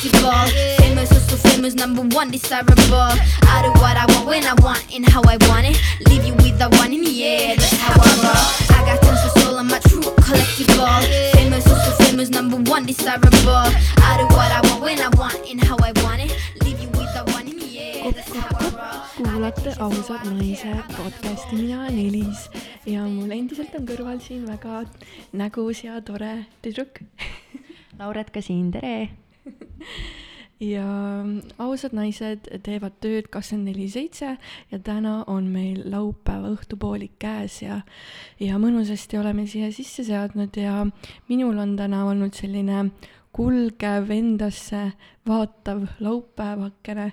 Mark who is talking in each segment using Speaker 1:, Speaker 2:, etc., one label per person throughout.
Speaker 1: collectible. Famous, also famous, number one, desirable. I do what I want when I want and how I want it. Leave you with the one in the air, that's how I roll. I got tons of soul, I'm a true collectible. Famous, also famous, number one, desirable. I do what I want when I want and how I want it. Leave you with the one in the air, that's how I roll.
Speaker 2: kuulate ausad naised podcasti, mina olen Elis ja mul endiselt on kõrval siin väga nägus ja tore tüdruk
Speaker 3: Lauret ka siin, tere!
Speaker 2: ja ausad naised teevad tööd kakskümmend neli seitse ja täna on meil laupäeva õhtupoolik käes ja ja mõnusasti oleme siia sisse seadnud ja minul on täna olnud selline kulgev endasse vaatav laupäevakene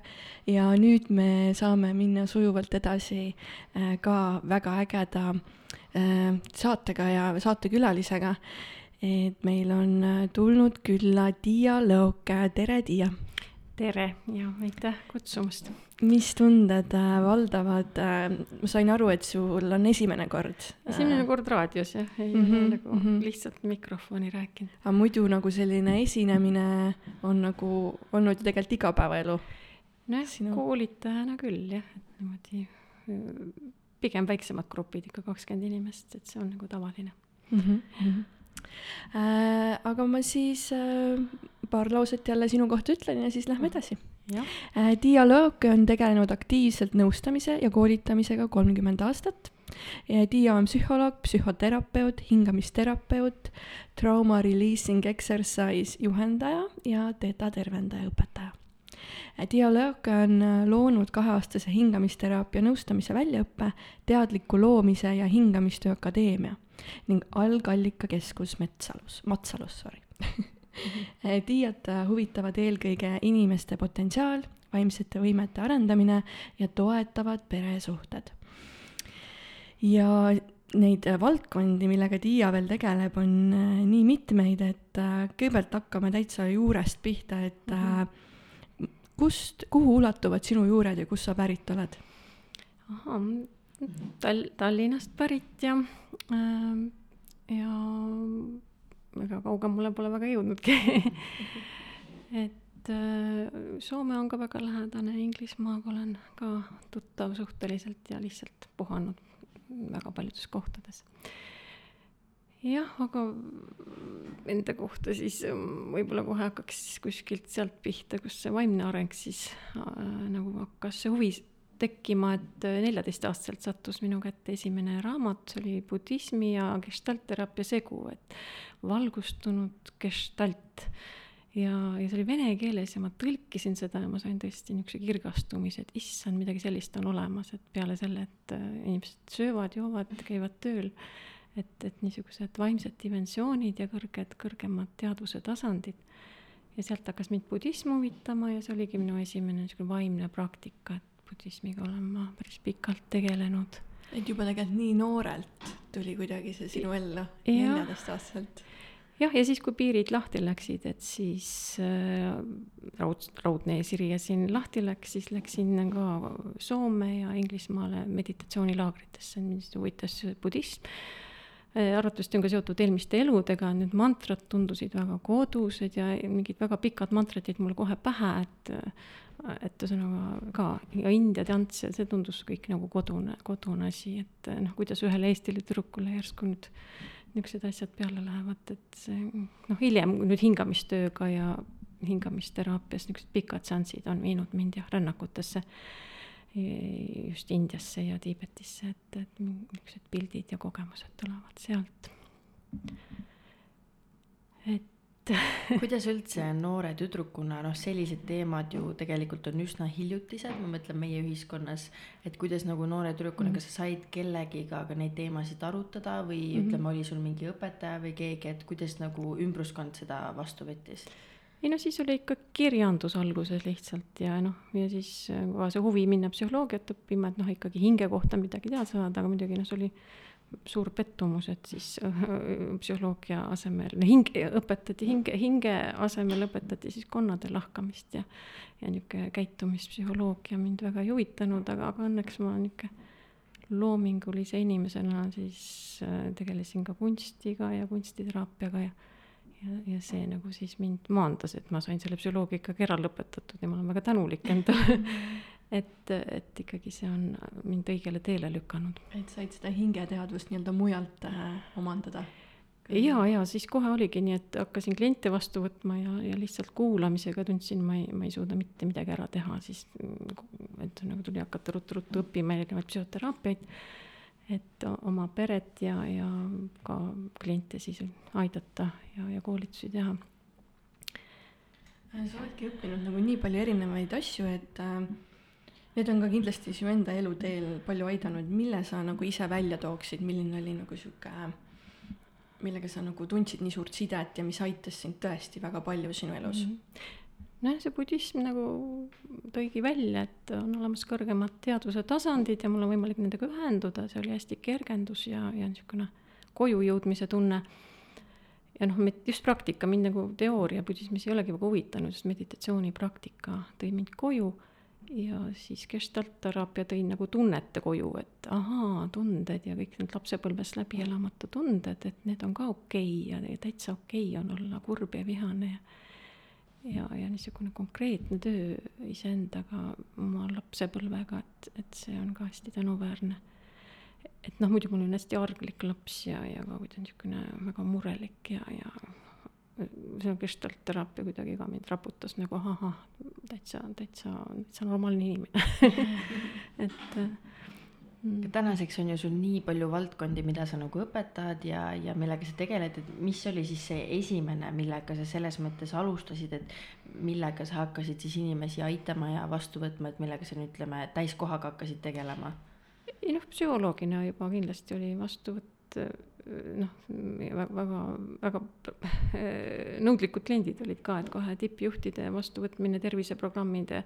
Speaker 2: ja nüüd me saame minna sujuvalt edasi äh, ka väga ägeda äh, saatega ja saatekülalisega. Et meil on äh, tulnud külla Tiia Lõoke, tere Tiia!
Speaker 4: tere ja aitäh kutsumast.
Speaker 2: mis tunded äh, valdavad äh,, ma sain aru, et sul on esimene kord.
Speaker 4: esimene kord raadios jah, ei mm -hmm, nagu mm. -hmm. lihtsalt mikrofoni rääkinud.
Speaker 2: aga muidu nagu selline esinemine on nagu olnud ju tegelikult igapäevaelu.
Speaker 4: nojah
Speaker 2: Sinu-
Speaker 4: koolitajana küll jah, et niimoodi pigem väiksemad grupid ikka kakskümmend inimest, et see on nagu tavaline.
Speaker 2: mm. -hmm. Äh, aga ma siis äh, paar lauset jälle sinu kohta ütlen ja siis lähme edasi
Speaker 4: jah,
Speaker 2: äh,. Tiia Lõõke on tegelenud aktiivselt nõustamise ja koolitamisega kolmkümmend aastat. Tiia on psühholoog, psühhoterapeut, hingamisterapeut, trauma releasing exercise juhendaja ja teta tervendaja õpetaja. Lõõke on äh, loonud kaheaastase hingamisteraapia nõustamise väljaõppe, teadliku loomise ja hingamistöö akadeemia ning Algallikakeskus Metsalus, Matsalus, sorry. Tiiat äh, huvitavad eelkõige inimeste potentsiaal, vaimsete võimete arendamine ja toetavad peresuhted. ja neid äh, valdkondi, millega Tiia veel tegeleb, on nii mitmeid, et kõigepealt hakkame täitsa juurest pihta, et äh, kust, kuhu ulatuvad sinu juured ja kust sa pärit oled?
Speaker 4: ahah, Tall-, Tallinnast pärit ja äh, ja ega kaugemale pole väga jõudnudki et äh, Soome on ka väga lähedane, Inglismaaga olen ka tuttav suhteliselt ja lihtsalt puhanud väga paljudes kohtades. Jah, aga enda kohta siis ähm, võib-olla kohe hakkaks siis kuskilt sealt pihta, kus see vaimne areng siis äh, nagu hakkas see huvi tekkima, et neljateistaastaselt sattus minu kätte esimene raamat, see oli budismi ja gestaltteraapia segu, et valgustunud gestalt. ja, ja see oli vene keeles ja ma tõlkisin seda ja ma sain tõesti niisuguse kirgastumise, et issand, midagi sellist on olemas, et peale selle, et äh, inimesed söövad, joovad, käivad tööl, et, et niisugused vaimsed dimensioonid ja kõrged, kõrgemad teadvuse tasandid. ja sealt hakkas mind budism huvitama ja see oligi minu esimene niisugune vaimne praktika, et budismiga olen ma päris pikalt tegelenud.
Speaker 2: et juba tegelikult nii noorelt tuli kuidagi see sinu ellu, neljateistaastaselt.
Speaker 4: jah, ja siis, kui piirid lahti läksid, et siis äh, raud, raudne eesiri ja siin lahti läks, siis läksin ka Soome ja Inglismaale meditatsioonilaagritesse, mind huvitas budism arvatavasti on ka seotud eelmiste eludega, need mantrad tundusid väga kodused ja mingid väga pikad mantrad jäid mulle kohe pähe, et et ühesõnaga ka ja India tants ja see tundus kõik nagu kodune, kodune asi, et noh, kuidas ühele Eestile tüdrukule järsku nüüd niisugused asjad peale lähevad, et see noh, hiljem nüüd hingamistööga ja hingamisteraapias niisugused pikad seansid on viinud mind jah, rännakutesse just Indiasse ja Tiibetisse, et, et niisugused pildid ja kogemused tulevad sealt. et
Speaker 3: kuidas üldse noore tüdrukuna, noh, sellised teemad ju tegelikult on üsna hiljutised, ma mõtlen meie ühiskonnas, et kuidas nagu noore tüdrukuna, kas sa said kellegiga ka neid teemasid arutada või mm -hmm. ütleme, oli sul mingi õpetaja või keegi, et kuidas nagu ümbruskond seda vastu võttis?
Speaker 4: Ei no siis oli ikka kirjandus alguses lihtsalt ja noh, ja siis äh, ka see huvi minna psühholoogiat õppima, et noh, ikkagi hinge kohta midagi teada saada, aga muidugi noh, see oli suur pettumus, et siis äh, psühholoogia asemel, no hinge õpetati, hinge, hinge asemel õpetati siis konnade lahkamist ja ja niisugune käitumispsühholoogia mind väga ei huvitanud, aga, aga õnneks ma niisugune loomingulise inimesena siis äh, tegelesin ka kunstiga ja kunstiteraapiaga ja ja, ja see nagu siis mind maandas, et ma sain selle psühholoogia ikkagi ära lõpetatud ja ma olen väga tänulik endale et, et ikkagi see on mind õigele teele lükanud.
Speaker 2: et said seda hingeteadvust nii-öelda mujalt äh, omandada?
Speaker 4: ja, ja siis kohe oligi nii, et hakkasin kliente vastu võtma ja, ja lihtsalt kuulamisega tundsin, ma ei, ma ei suuda mitte midagi ära teha, siis et nagu tuli hakata ruttu-ruttu õppima erinevaid psühhoteraapiaid, et oma peret ja, ja ka kliente siis aidata ja, ja koolitusi teha.
Speaker 2: sa oledki õppinud nagu nii palju erinevaid asju, et äh, need on ka kindlasti su enda eluteel palju aidanud, mille sa nagu ise välja tooksid, milline oli nagu sihuke millega sa nagu tundsid nii suurt sidet ja mis aitas sind tõesti väga palju sinu elus mm?
Speaker 4: -hmm. Nojah, see budism nagu tõigi välja, et on olemas kõrgemad teadvuse tasandid ja mul on võimalik nendega ühenduda, see oli hästi kergendus ja, ja niisugune koju jõudmise tunne. ja noh, just praktika, mind nagu teooria budismis ei olegi väga huvitanud, sest meditatsioonipraktika tõi mind koju ja siis gestaltteraapia tõi nagu tunnete koju, et ahaa, tunded ja kõik need lapsepõlves läbi elamata tunded, et need on ka okei okay ja, täitsa okei okay on olla kurb ja vihane ja ja, ja niisugune konkreetne töö iseendaga, oma lapsepõlvega, et, et see on ka hästi tänuväärne. et noh, muidu mul on hästi arglik laps ja, ja ka kuidagi niisugune väga murelik ja, ja see on gestaltteraapia kuidagi ka mind raputas nagu ahah, täitsa, täitsa, täitsa normaalne inimene et
Speaker 3: mm.. tänaseks on ju sul nii palju valdkondi, mida sa nagu õpetad ja, ja millega sa tegeled, et mis oli siis see esimene, millega sa selles mõttes alustasid, et millega sa hakkasid siis inimesi aitama ja vastu võtma, et millega sa nüüd ütleme, täiskohaga hakkasid tegelema?
Speaker 4: ei noh, psühholoogina juba kindlasti oli vastuvõtt noh, väga, väga nõudlikud kliendid olid ka, et kohe tippjuhtide vastuvõtmine terviseprogrammide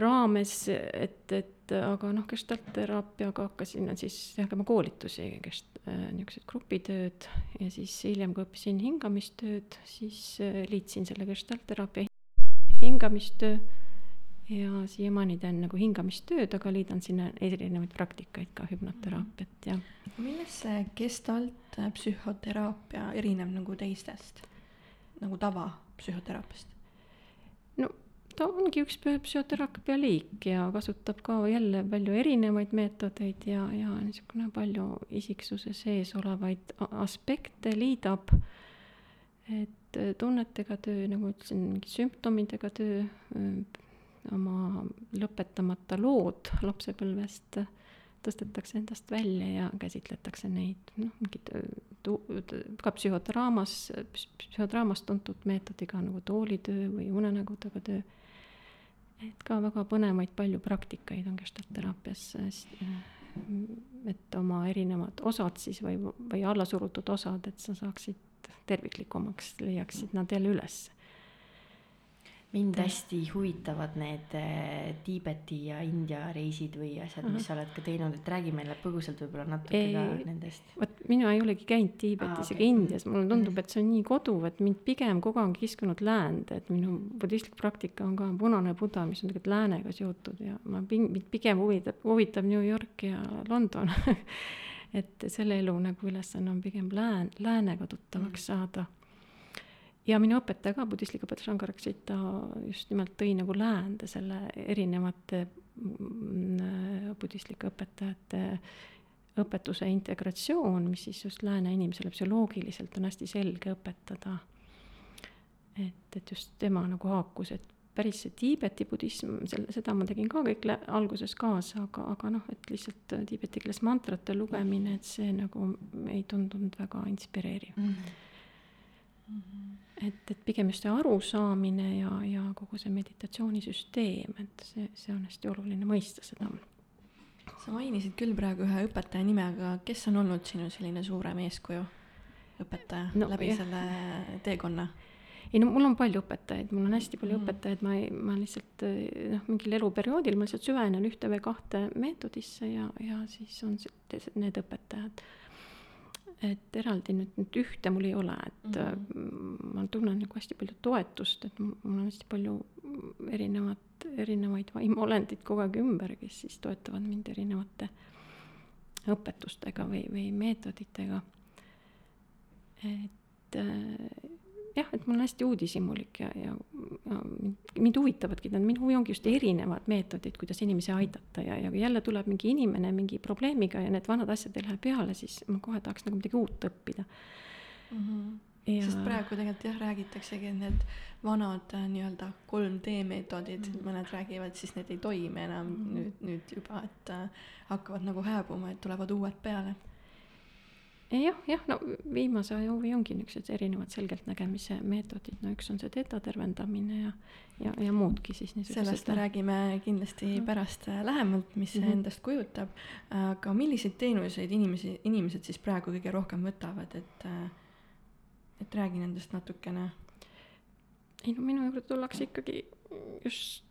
Speaker 4: raames, et, et aga noh, gestaltteraapiaga hakkasin siis tegema koolitusi, gest-, niisugused grupitööd ja siis hiljem, kui õppisin hingamistööd, siis liitsin selle gestaltteraapia hingamistöö ja siiamaani teen nagu hingamistööd, aga liidan sinna erinevaid praktikaid ka, hüpnoteraapiat ja.
Speaker 2: millest see gestalt psühhoteraapia erineb nagu teistest, nagu tavapsühhoteraapiast?
Speaker 4: no ta ongi üks psühhoteraapia liik ja kasutab ka jälle palju erinevaid meetodeid ja, ja niisugune palju isiksuse sees olevaid aspekte liidab. et tunnetega töö, nagu ütlesin, mingi sümptomidega töö oma lõpetamata lood lapsepõlvest tõstetakse endast välja ja käsitletakse neid, noh, mingid ka psühhodraamas, psühhodraamas tuntud meetodiga nagu toolitöö või unenägudega töö. Et ka väga põnevaid palju praktikaid on gestaltteraapias, et oma erinevad osad siis või, või allasurutud osad, et sa saaksid terviklikumaks, leiaksid nad jälle ülesse
Speaker 3: mind hästi huvitavad need äh, Tiibeti ja India reisid või asjad, mis sa oled ka teinud, et räägi meile põgusalt võib-olla natuke ei, ka nendest.
Speaker 4: vot mina ei olegi käinud Tiibetis ega okay. Indias, mulle tundub, et see on nii kodu, et mind pigem kogu aeg kiskunud läände, et minu budistlik praktika on ka punane buda, mis on tegelikult läänega seotud ja ma, mind pigem huvitab, huvitab New York ja London. Et selle elu nagu ülesanne on pigem lään-, läänega tuttavaks mm. saada ja minu õpetaja ka, budistlik õpetaja Shankaraksit, ta just nimelt tõi nagu läände selle erinevate mm, budistlike õpetajate õpetuse integratsioon, mis siis just lääne inimesele psühholoogiliselt on hästi selge õpetada. et, et just tema nagu haakus, et päris see Tiibeti budism, selle, seda ma tegin ka kõik alguses kaasa, aga, aga noh, et lihtsalt tiibeti keeles mantrate lugemine, et see nagu ei tundunud väga inspireeriv mm. Mm -hmm. Et, et pigem just see arusaamine ja, ja kogu see meditatsioonisüsteem, et see, see on hästi oluline mõista seda.
Speaker 2: sa mainisid küll praegu ühe õpetaja nime, aga kes on olnud sinu selline suurem eeskuju, õpetaja no, läbi jah. selle teekonna?
Speaker 4: ei no mul on palju õpetajaid, mul on hästi palju mm. õpetajaid, ma ei, ma lihtsalt noh, mingil eluperioodil ma lihtsalt süvenen ühte või kahte meetodisse ja, ja siis on need õpetajad et eraldi nüüd, nüüd ühte mul ei ole, et mm -hmm. ma tunnen nagu hästi palju toetust, et mul on hästi palju erinevat, erinevaid vaimuolendid kogu aeg ümber, kes siis toetavad mind erinevate õpetustega või, või meetoditega. et äh, jah, et mul on hästi uudishimulik ja, ja, ja mind huvitavadki, tähendab, minu huvi ongi just erinevad meetodid, kuidas inimesi aidata ja, ja kui jälle tuleb mingi inimene mingi probleemiga ja need vanad asjad ei lähe peale, siis ma kohe tahaks nagu midagi uut õppida
Speaker 2: mm. -hmm. Ja... sest praegu tegelikult jah, räägitaksegi, et need vanad äh, nii-öelda 3D meetodid mm, -hmm. mõned räägivad, siis need ei toimi enam mm -hmm. nüüd, nüüd juba, et äh, hakkavad nagu hääbuma, et tulevad uued peale
Speaker 4: jah, jah, no viimase aja huvi ongi niisugused erinevad selgeltnägemise meetodid, no üks on see teta tervendamine ja, ja, ja muudki siis niisugused.
Speaker 2: sellest me räägime kindlasti no. pärast äh, lähemalt, mis see mm -hmm. endast kujutab. aga milliseid teenuseid inimesi, inimesed siis praegu kõige rohkem võtavad, et, äh, et räägi nendest natukene.
Speaker 4: ei no minu juurde tullakse ikkagi just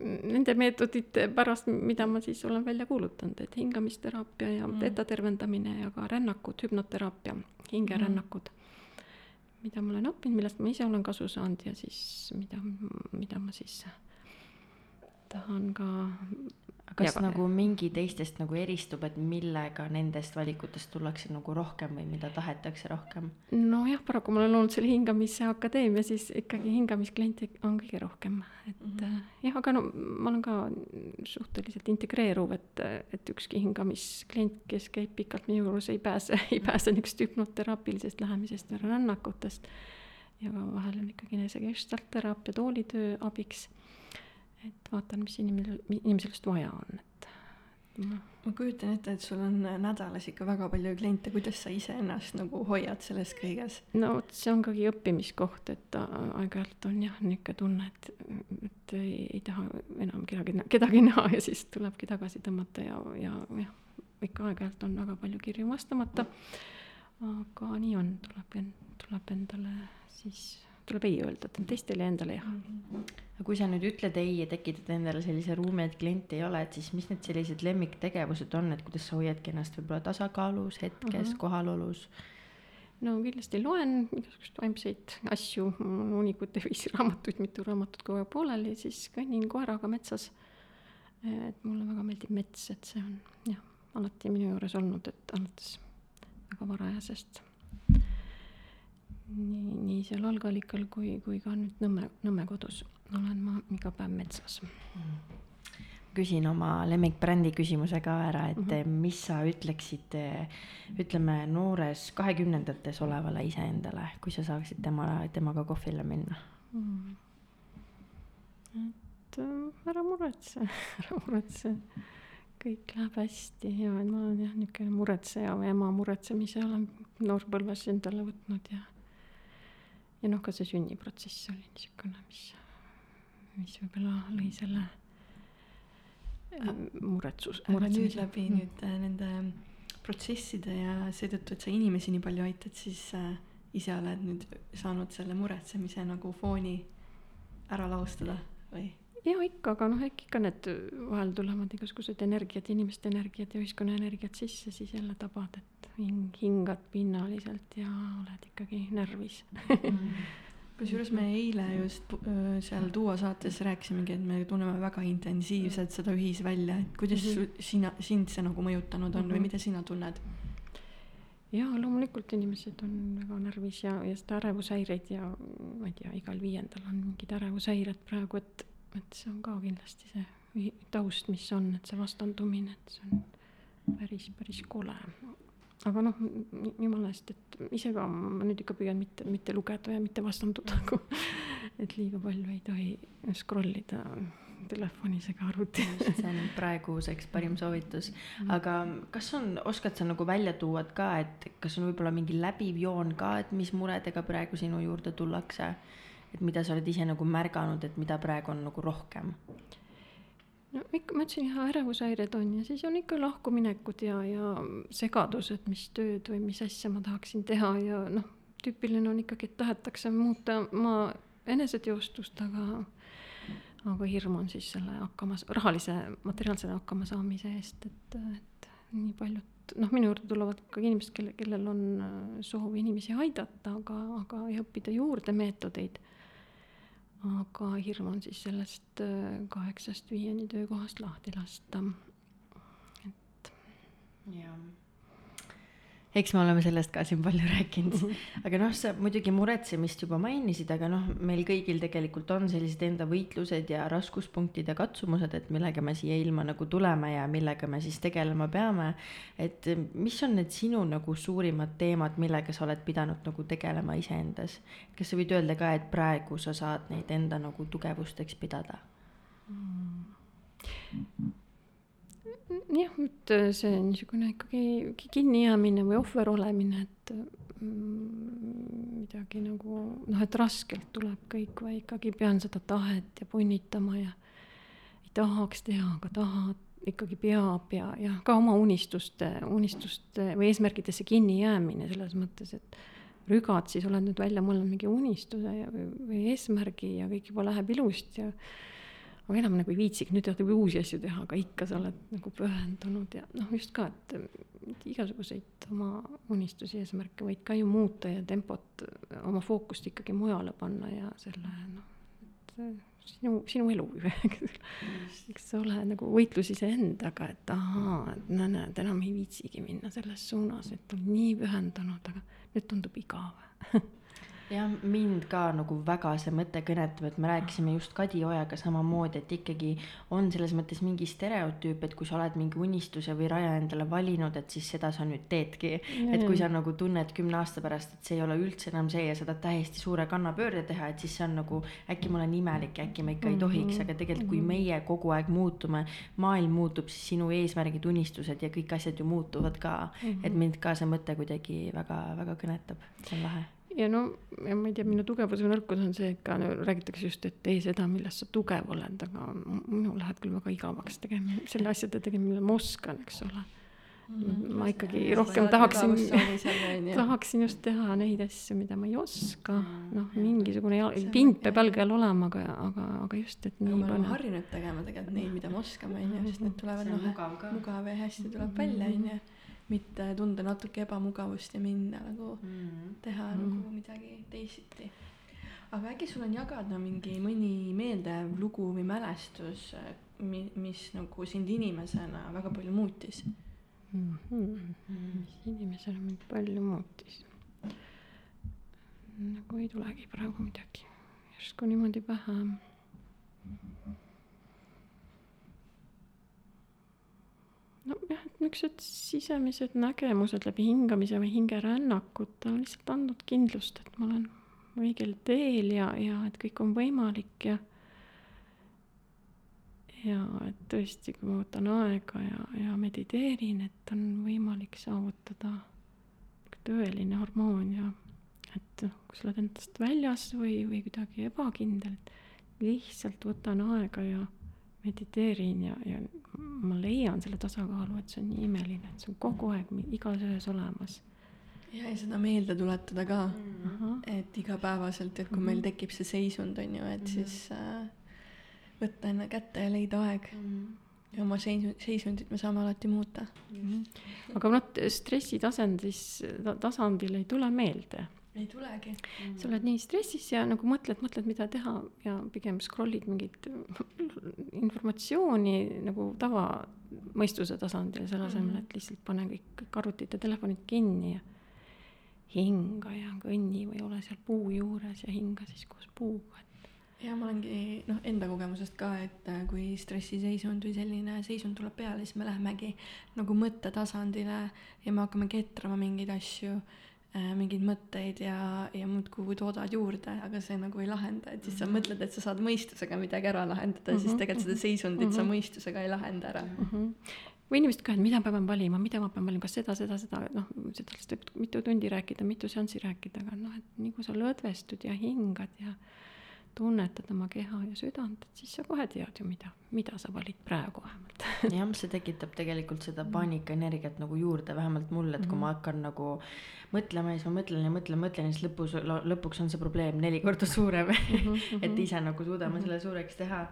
Speaker 4: nende meetodite pärast, mida ma siis olen välja kuulutanud, et hingamisteraapia ja mm. teta tervendamine ja ka rännakud, hüpnoteraapia, hingerännakud mm., mida ma olen õppinud, millest ma ise olen kasu saanud ja siis mida, mida ma siis tahan ka
Speaker 3: kas ja, nagu mingi teistest nagu eristub, et millega nendest valikutest tullakse nagu rohkem või mida tahetakse rohkem?
Speaker 4: nojah, paraku ma olen olnud selle hingamise akadeemia, siis ikkagi hingamiskliente on kõige rohkem, et mm -hmm. jah, aga no ma olen ka suhteliselt integreeruv, et, et ükski hingamisklient, kes käib pikalt minu juures, ei pääse, ei pääse niisugusest hüpnoteraapilisest lähemisest või rännakutest. ja vahel on ikkagi enesegestaltteraapia toolitöö abiks et vaatan, mis inimesel, inimesel just vaja on, et
Speaker 2: noh. ma kujutan ette, et sul on nädalas ikka väga palju kliente, kuidas sa iseennast nagu hoiad selles kõiges?
Speaker 4: no vot, see on ikkagi õppimiskoht, et aeg-ajalt on jah, niisugune tunne, et, et ei, ei taha enam kedagi, kedagi näha ja siis tulebki tagasi tõmmata ja, ja jah, ikka aeg-ajalt on väga palju kirju vastamata. aga nii on, tuleb, tuleb endale siis tuleb ei öelda, et teistele ja endale jah mm.
Speaker 3: -hmm. aga kui sa nüüd ütled ei ja tekitad endale sellise ruumi, et kliente ei ole, et siis mis need sellised lemmiktegevused on, et kuidas sa hoiadki ennast võib-olla tasakaalus, hetkes uh, -huh. kohalolus?
Speaker 4: no kindlasti loen igasuguseid vaimseid asju, mul on hunnikute viisi raamatuid, mitu raamatut kogu aeg pooleli, siis kõnnin koeraga metsas. et mulle väga meeldib mets, et see on jah, alati minu juures olnud, et alates väga varajasest nii, nii seal algalikal kui, kui ka nüüd Nõmme, Nõmme kodus olen ma iga päev metsas mm.
Speaker 3: küsin oma lemmikbrändi küsimuse ka ära, et mm -hmm. mis sa ütleksid, ütleme noores kahekümnendates olevale iseendale, kui sa saaksid tema, temaga kohvile minna mm.?
Speaker 4: et äh, ära muretse ära muretse kõik läheb hästi ja ma olen jah, niisugune muretseja või ema muretsemise olen noorpõlves endale võtnud ja ja noh, ka see sünniprotsess oli niisugune, mis, mis võib-olla lõi selle äh, muretsus.
Speaker 2: aga nüüd läbi mm. nüüd äh, nende protsesside ja seetõttu, et sa inimesi nii palju aitad, siis äh, ise oled nüüd saanud selle muretsemise nagu fooni ära laustada või?
Speaker 4: ja ikka, aga noh, äkki ikka need vahel tulevad igasugused energiat, inimeste energiat ja ühiskonna energiat sisse, siis jälle tabad, et hing, hingad pinnaliselt ja oled ikkagi närvis
Speaker 2: kusjuures me eile just seal Duo saates rääkisimegi, et me tunneme väga intensiivselt seda ühisvälja, et kuidas mm -hmm. sina, sind see nagu mõjutanud on mm -hmm. või mhm. mida sina tunned?
Speaker 4: jaa, loomulikult inimesed on väga närvis ja, ja seda ärevushäireid ja ma ei tea, igal viiendal on mingid ärevushäired praegu, et, et see on ka kindlasti see taust, mis on, et see vastandumine, et see on päris, päris kole aga noh, jumala eest, et ise ka ma nüüd ikka püüan mitte, mitte lugeda ja mitte vastanduda nagu, et liiga palju ei tohi scroll ida telefonis ega arvutis.
Speaker 3: see on praeguseks parim soovitus, mm. aga kas on, oskad sa nagu välja tuua ka, et kas on võib-olla mingi läbiv joon ka, et mis muredega praegu sinu juurde tullakse? et mida sa oled ise nagu märganud, et mida praegu on nagu rohkem?
Speaker 4: No ikka, ma ütlesin jah, ärevushäired on ja siis on ikka lahkuminekud ja, ja segadused, mis tööd või mis asja ma tahaksin teha ja noh, tüüpiline on ikkagi, et tahetakse muuta ma eneseteostust, aga aga hirm on siis selle hakkama, rahalise, materiaalse hakkama saamise eest, et, et nii paljud, noh, minu juurde tulevad ikkagi inimesed, kelle, kellel on soov inimesi aidata, aga, aga ja õppida juurde meetodeid aga hirm on siis sellest äh, kaheksast viieni töökohast lahti lasta. et.
Speaker 3: jah. Eks me oleme sellest ka siin palju rääkinud, aga noh, sa muidugi muretsemist juba mainisid, aga noh, meil kõigil tegelikult on sellised enda võitlused ja raskuspunktid ja katsumused, et millega me siia ilma nagu tuleme ja millega me siis tegelema peame. et mis on need sinu nagu suurimad teemad, millega sa oled pidanud nagu tegelema iseendas? kas sa võid öelda ka, et praegu sa saad neid enda nagu tugevusteks pidada
Speaker 4: mm.? Jah, et äh, see niisugune ikkagi kinnijäämine või ohver olemine, et mm, midagi nagu noh, et raskelt tuleb kõik või ikkagi pean seda tahet ja punnitama ja ei tahaks teha, aga tahad, ikkagi peab ja, ja ka oma unistuste, unistuste või eesmärkidesse kinni jäämine selles mõttes, et rügad, siis oled nüüd välja mõelnud mingi unistuse ja, või, eesmärgi ja kõik juba läheb ilusti ja aga enam nagu ei viitsigi, nüüd tahad juba uusi asju teha, aga ikka sa oled nagu pühendunud ja noh, just ka, et igasuguseid oma unistusi, eesmärke võid ka ju muuta ja tempot, oma fookust ikkagi mujale panna ja selle noh, et sinu, sinu elu ju, eks sa ole nagu võitlus iseendaga, et ahaa, et no näed, enam ei viitsigi minna selles suunas, et olen nii pühendunud, aga nüüd tundub igav
Speaker 3: jah, mind ka nagu väga see mõte kõnetab, et me rääkisime just Kadi Ojaga samamoodi, et ikkagi on selles mõttes mingi stereotüüp, et kui sa oled mingi unistuse või raja endale valinud, et siis seda sa nüüd teedki. et kui sa nagu tunned kümne aasta pärast, et see ei ole üldse enam see ja sa tahad täiesti suure kannapöörde teha, et siis see on nagu äkki ma olen imelik ja äkki ma ikka ei tohiks, aga tegelikult, kui mhm. meie kogu aeg muutume, maailm muutub, siis sinu eesmärgid, unistused ja kõik asjad ju muutuvad ka mm. -hmm. et mind ka see mõte kuidagi väga-väga kõnetab, see on lahe
Speaker 4: ja no, ja ma ei tea, minu tugevus või nõrkus on see, et ka no, räägitakse just, et tee seda, milles sa tugev oled, aga minul läheb küll väga igavaks tegema, selle asjade tegemine, mida ma oskan, eks ole. Mm,. ma ikkagi ja, rohkem tahaksin, tahaksin just teha neid asju, mida ma ei oska, noh, mingisugune jal, pind peab jalge all olema, aga, aga, aga just, et
Speaker 2: nii. me oleme harjunud tegema tegelikult neid, mida me oskame, on ju, sest need tulevad noh, mugav ja hästi tuleb välja, on ju mitte tunda natuke ebamugavust ja minna nagu mm. teha mm. nagu midagi teisiti. aga äkki sul on jagada mingi mõni meeldiv lugu või mälestus, mi-, mis nagu sind inimesena väga palju muutis
Speaker 4: mm? -hmm. Mm. mis inimesena mind palju muutis? nagu ei tulegi praegu midagi järsku niimoodi pähe mm. -hmm nojah, et niisugused sisemised nägemused läbi hingamise või hingerannakute on lihtsalt andnud kindlust, et ma olen õigel teel ja, ja et kõik on võimalik ja ja et tõesti, kui ma võtan aega ja, ja mediteerin, et on võimalik saavutada tõeline harmoonia. et kui sa oled endast väljas või, või kuidagi ebakindel, lihtsalt võtan aega ja mediteerin ja, ja ma leian selle tasakaalu, et see on nii imeline, et see on kogu aeg igas öös olemas.
Speaker 2: ja, ja seda meelde tuletada ka mm, -hmm. et igapäevaselt, et kui mm -hmm. meil tekib see seisund, on ju, et mm -hmm. siis äh, võtta enne kätte ja leida aeg mm. -hmm ja oma seisund, seisundit me saame alati muuta mm.
Speaker 4: -hmm. aga noh, stressitasandis, tasandil ei tule meelde
Speaker 2: ei tulegi
Speaker 4: mm.. sa oled nii stressis ja nagu mõtled, mõtled, mida teha ja pigem scroll'id mingit informatsiooni nagu tavamõistuse tasandil, selle asemel, mm. et lihtsalt pane kõik arvutid ja telefonid kinni ja hinga ja kõnni või ole seal puu juures ja hinga siis koos puuga, et.
Speaker 2: ja ma olengi noh, enda kogemusest ka, et äh, kui stressiseisund või selline seisund tuleb peale, siis me lähemegi nagu mõttetasandile ja me hakkame ketrama mingeid asju mingeid mõtteid ja, ja muudkui toodad juurde, aga see nagu ei lahenda, et siis sa mm -hmm. mõtled, et sa saad mõistusega midagi ära lahendada mm, -hmm. siis tegelikult seda seisundit mm -hmm. sa mhm. mõistusega ei lahenda ära mm.
Speaker 4: -hmm. või inimesed ka, et mida ma pean valima, mida ma pean valima, kas seda, seda, seda, noh, sellest võib mitu tundi rääkida, mitu seanssi rääkida, aga noh, et nii kui sa lõdvestud ja hingad ja tunnetad oma keha ja südant, et siis sa kohe tead ju, mida, mida sa valid praegu vähemalt
Speaker 3: jah, see tekitab tegelikult seda paanikaenergiat nagu juurde, vähemalt mul, et kui ma hakkan nagu mõtlema ja siis ma mõtlen ja mõtlen, mõtlen ja siis lõpus, lõpuks on see probleem neli korda suurem. -hmm. et ise nagu suudame selle suureks teha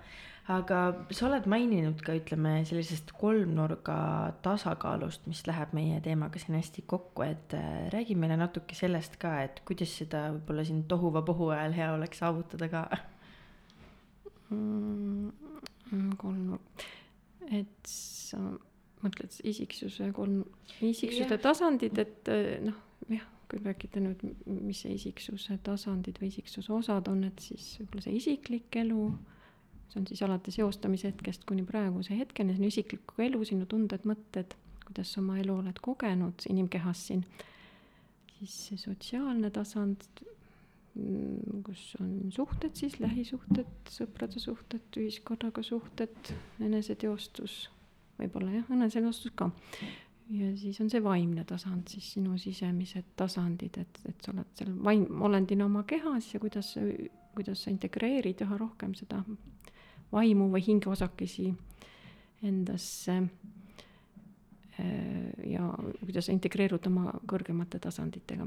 Speaker 3: aga sa oled maininud ka, ütleme, sellisest kolmnurga tasakaalust, mis läheb meie teemaga siin hästi kokku, et äh, räägi meile natuke sellest ka, et kuidas seda võib-olla siin tohuvapohu ajal hea oleks saavutada ka
Speaker 4: mm,. kolmnurk, et sa mõtled isiksuse kolm, isiksuse
Speaker 3: Jah.
Speaker 4: tasandid, et eh, noh, jah, kui rääkida nüüd, mis see isiksuse tasandid või isiksuse osad on, et siis võib-olla see isiklik elu, see on siis alates eostamise hetkest kuni praeguse hetkeni, see on isiklik elu, sinu tunded, mõtted, kuidas sa oma elu oled kogenud inimkehas siin. siis see sotsiaalne tasand, mm, kus on suhted siis, lähisuhted, sõprade suhted, ühiskonnaga suhted, eneseteostus, võib-olla jah, eneseteostus ka ja siis on see vaimne tasand, siis sinu sisemised tasandid, et, et sa oled seal vaim, olendina oma kehas ja kuidas sa, kuidas sa integreerid üha rohkem seda vaimu või hingeosakesi endasse. ja kuidas integreerud oma kõrgemate tasanditega.